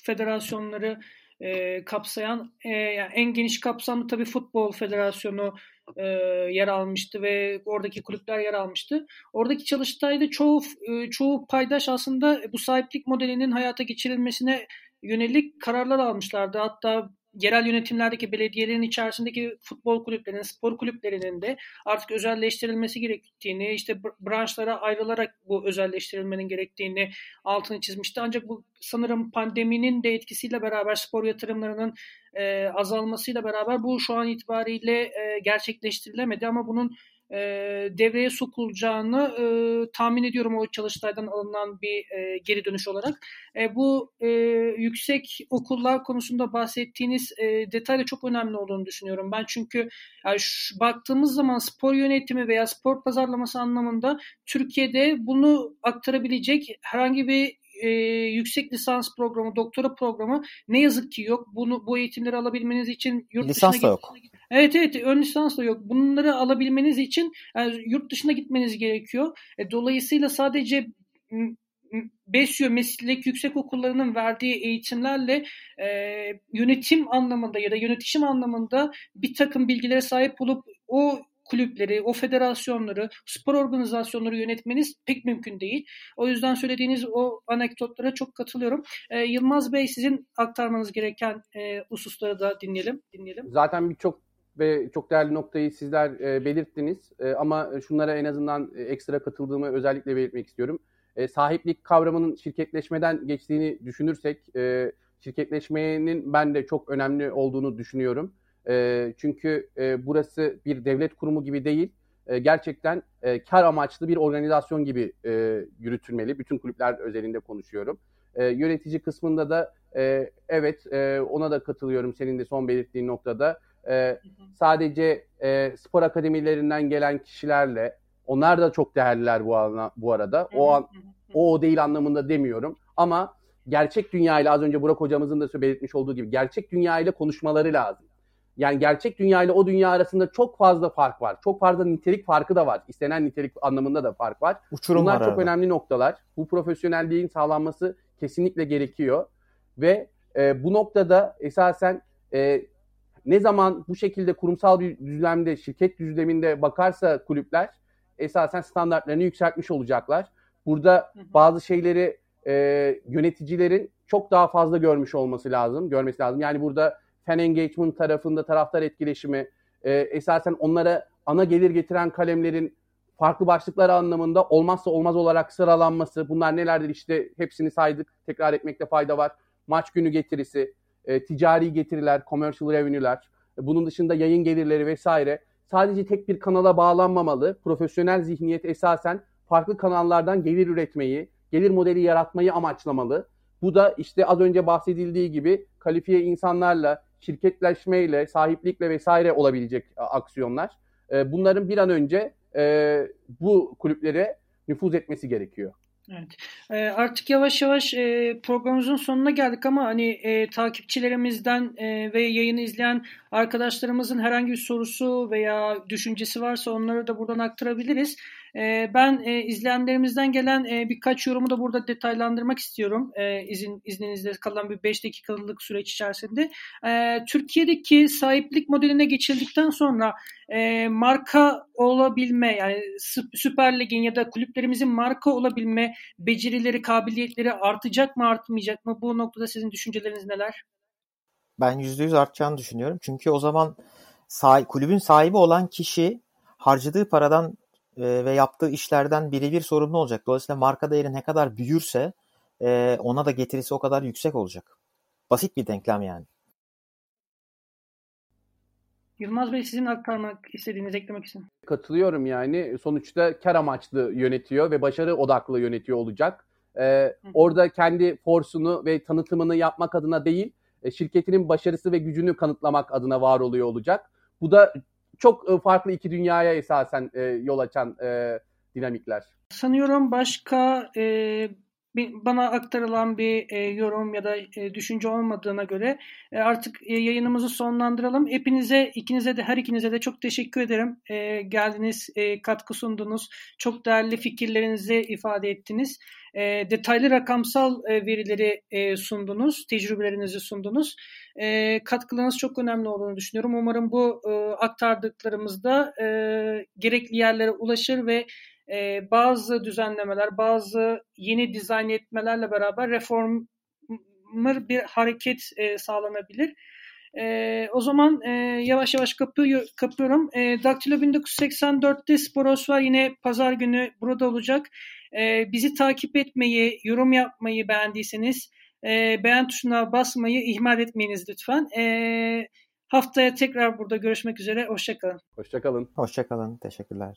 A: federasyonları e, kapsayan e, yani en geniş kapsamlı tabii futbol federasyonu e, yer almıştı ve oradaki kulüpler yer almıştı. Oradaki çalıştayda çoğu e, çoğu paydaş aslında bu sahiplik modelinin hayata geçirilmesine yönelik kararlar almışlardı. Hatta yerel yönetimlerdeki belediyelerin içerisindeki futbol kulüplerinin, spor kulüplerinin de artık özelleştirilmesi gerektiğini, işte branşlara ayrılarak bu özelleştirilmenin gerektiğini altını çizmişti. Ancak bu sanırım pandeminin de etkisiyle beraber spor yatırımlarının e, azalmasıyla beraber bu şu an itibariyle e, gerçekleştirilemedi ama bunun e, devreye sokulacağını e, tahmin ediyorum o çalıştaydan alınan bir e, geri dönüş olarak. E, bu e, yüksek okullar konusunda bahsettiğiniz e, detay da çok önemli olduğunu düşünüyorum. Ben çünkü yani şu, baktığımız zaman spor yönetimi veya spor pazarlaması anlamında Türkiye'de bunu aktarabilecek herhangi bir e, yüksek lisans programı, doktora programı ne yazık ki yok. Bunu bu eğitimleri alabilmeniz için
C: yurt lisans dışına da yok.
A: Evet evet ön lisans da yok. Bunları alabilmeniz için yani yurt dışına gitmeniz gerekiyor. E, dolayısıyla sadece BESYO meslek yüksek okullarının verdiği eğitimlerle e, yönetim anlamında ya da yönetişim anlamında bir takım bilgilere sahip olup o kulüpleri, o federasyonları, spor organizasyonları yönetmeniz pek mümkün değil. O yüzden söylediğiniz o anekdotlara çok katılıyorum. Ee, Yılmaz Bey sizin aktarmanız gereken e, hususları da dinleyelim. dinleyelim.
B: Zaten birçok ve çok değerli noktayı sizler e, belirttiniz. E, ama şunlara en azından e, ekstra katıldığımı özellikle belirtmek istiyorum. E, sahiplik kavramının şirketleşmeden geçtiğini düşünürsek, e, şirketleşmenin ben de çok önemli olduğunu düşünüyorum. E, çünkü e, burası bir devlet kurumu gibi değil, e, gerçekten e, kar amaçlı bir organizasyon gibi e, yürütülmeli. Bütün kulüpler özelinde konuşuyorum. E, yönetici kısmında da e, evet e, ona da katılıyorum senin de son belirttiğin noktada. E, sadece e, spor akademilerinden gelen kişilerle, onlar da çok değerliler bu, ana, bu arada. O an o o değil anlamında demiyorum. Ama gerçek dünya ile az önce Burak hocamızın da belirtmiş olduğu gibi gerçek dünya ile konuşmaları lazım. Yani gerçek dünya ile o dünya arasında çok fazla fark var. Çok fazla nitelik farkı da var. İstenen nitelik anlamında da fark var. Uçurum Bunlar var çok arada. önemli noktalar. Bu profesyonelliğin sağlanması kesinlikle gerekiyor. Ve e, bu noktada esasen e, ne zaman bu şekilde kurumsal bir düzlemde, şirket düzleminde bakarsa kulüpler esasen standartlarını yükseltmiş olacaklar. Burada bazı şeyleri e, yöneticilerin çok daha fazla görmüş olması lazım, görmesi lazım. Yani burada fan engagement tarafında taraftar etkileşimi, e, esasen onlara ana gelir getiren kalemlerin farklı başlıklar anlamında olmazsa olmaz olarak sıralanması. Bunlar nelerdir işte hepsini saydık. Tekrar etmekte fayda var. Maç günü getirisi, e, ticari getiriler, commercial revenue'ler, e, bunun dışında yayın gelirleri vesaire. Sadece tek bir kanala bağlanmamalı. Profesyonel zihniyet esasen farklı kanallardan gelir üretmeyi, gelir modeli yaratmayı amaçlamalı. Bu da işte az önce bahsedildiği gibi kalifiye insanlarla, şirketleşmeyle, sahiplikle vesaire olabilecek aksiyonlar. E, bunların bir an önce e, bu kulüplere nüfuz etmesi gerekiyor.
A: Evet. E, artık yavaş yavaş e, programımızın sonuna geldik ama hani e, takipçilerimizden e, ve yayını izleyen arkadaşlarımızın herhangi bir sorusu veya düşüncesi varsa onları da buradan aktarabiliriz. E, ben e, izleyenlerimizden gelen e, birkaç yorumu da burada detaylandırmak istiyorum. E, izin izninizle kalan bir 5 dakikalık süreç içerisinde. E, Türkiye'deki sahiplik modeline geçildikten sonra e, marka olabilme yani Süper Lig'in ya da kulüplerimizin marka olabilme becerileri, kabiliyetleri artacak mı artmayacak mı? Bu noktada sizin düşünceleriniz neler?
C: Ben %100 artacağını düşünüyorum. Çünkü o zaman sah- kulübün sahibi olan kişi harcadığı paradan e, ve yaptığı işlerden birebir sorumlu olacak. Dolayısıyla marka değeri ne kadar büyürse e, ona da getirisi o kadar yüksek olacak. Basit bir denklem yani.
A: Yılmaz Bey sizin aktarmak istediğiniz, eklemek için.
B: Katılıyorum yani. Sonuçta kar amaçlı yönetiyor ve başarı odaklı yönetiyor olacak. Ee, orada kendi forsunu ve tanıtımını yapmak adına değil, e, şirketinin başarısı ve gücünü kanıtlamak adına var oluyor olacak. Bu da çok e, farklı iki dünyaya esasen e, yol açan e, dinamikler.
A: Sanıyorum başka e, bana aktarılan bir e, yorum ya da e, düşünce olmadığına göre e, artık e, yayınımızı sonlandıralım. Hepinize, ikinize de her ikinize de çok teşekkür ederim. E, geldiniz, e, katkı sundunuz. Çok değerli fikirlerinizi ifade ettiniz. E, detaylı rakamsal e, verileri e, sundunuz, tecrübelerinizi sundunuz. E, katkılarınız çok önemli olduğunu düşünüyorum. Umarım bu e, aktardıklarımızda e, gerekli yerlere ulaşır ve e, bazı düzenlemeler, bazı yeni dizayn etmelerle beraber reformer bir hareket e, sağlanabilir. E, o zaman e, yavaş yavaş kapıyor, kapıyorum. E, Daktilo 1984'te Sporos var. Yine pazar günü burada olacak. E, bizi takip etmeyi, yorum yapmayı beğendiyseniz e, beğen tuşuna basmayı ihmal etmeyiniz lütfen. E, haftaya tekrar burada görüşmek üzere. Hoşçakalın.
B: Hoşçakalın.
C: Hoşçakalın. Teşekkürler.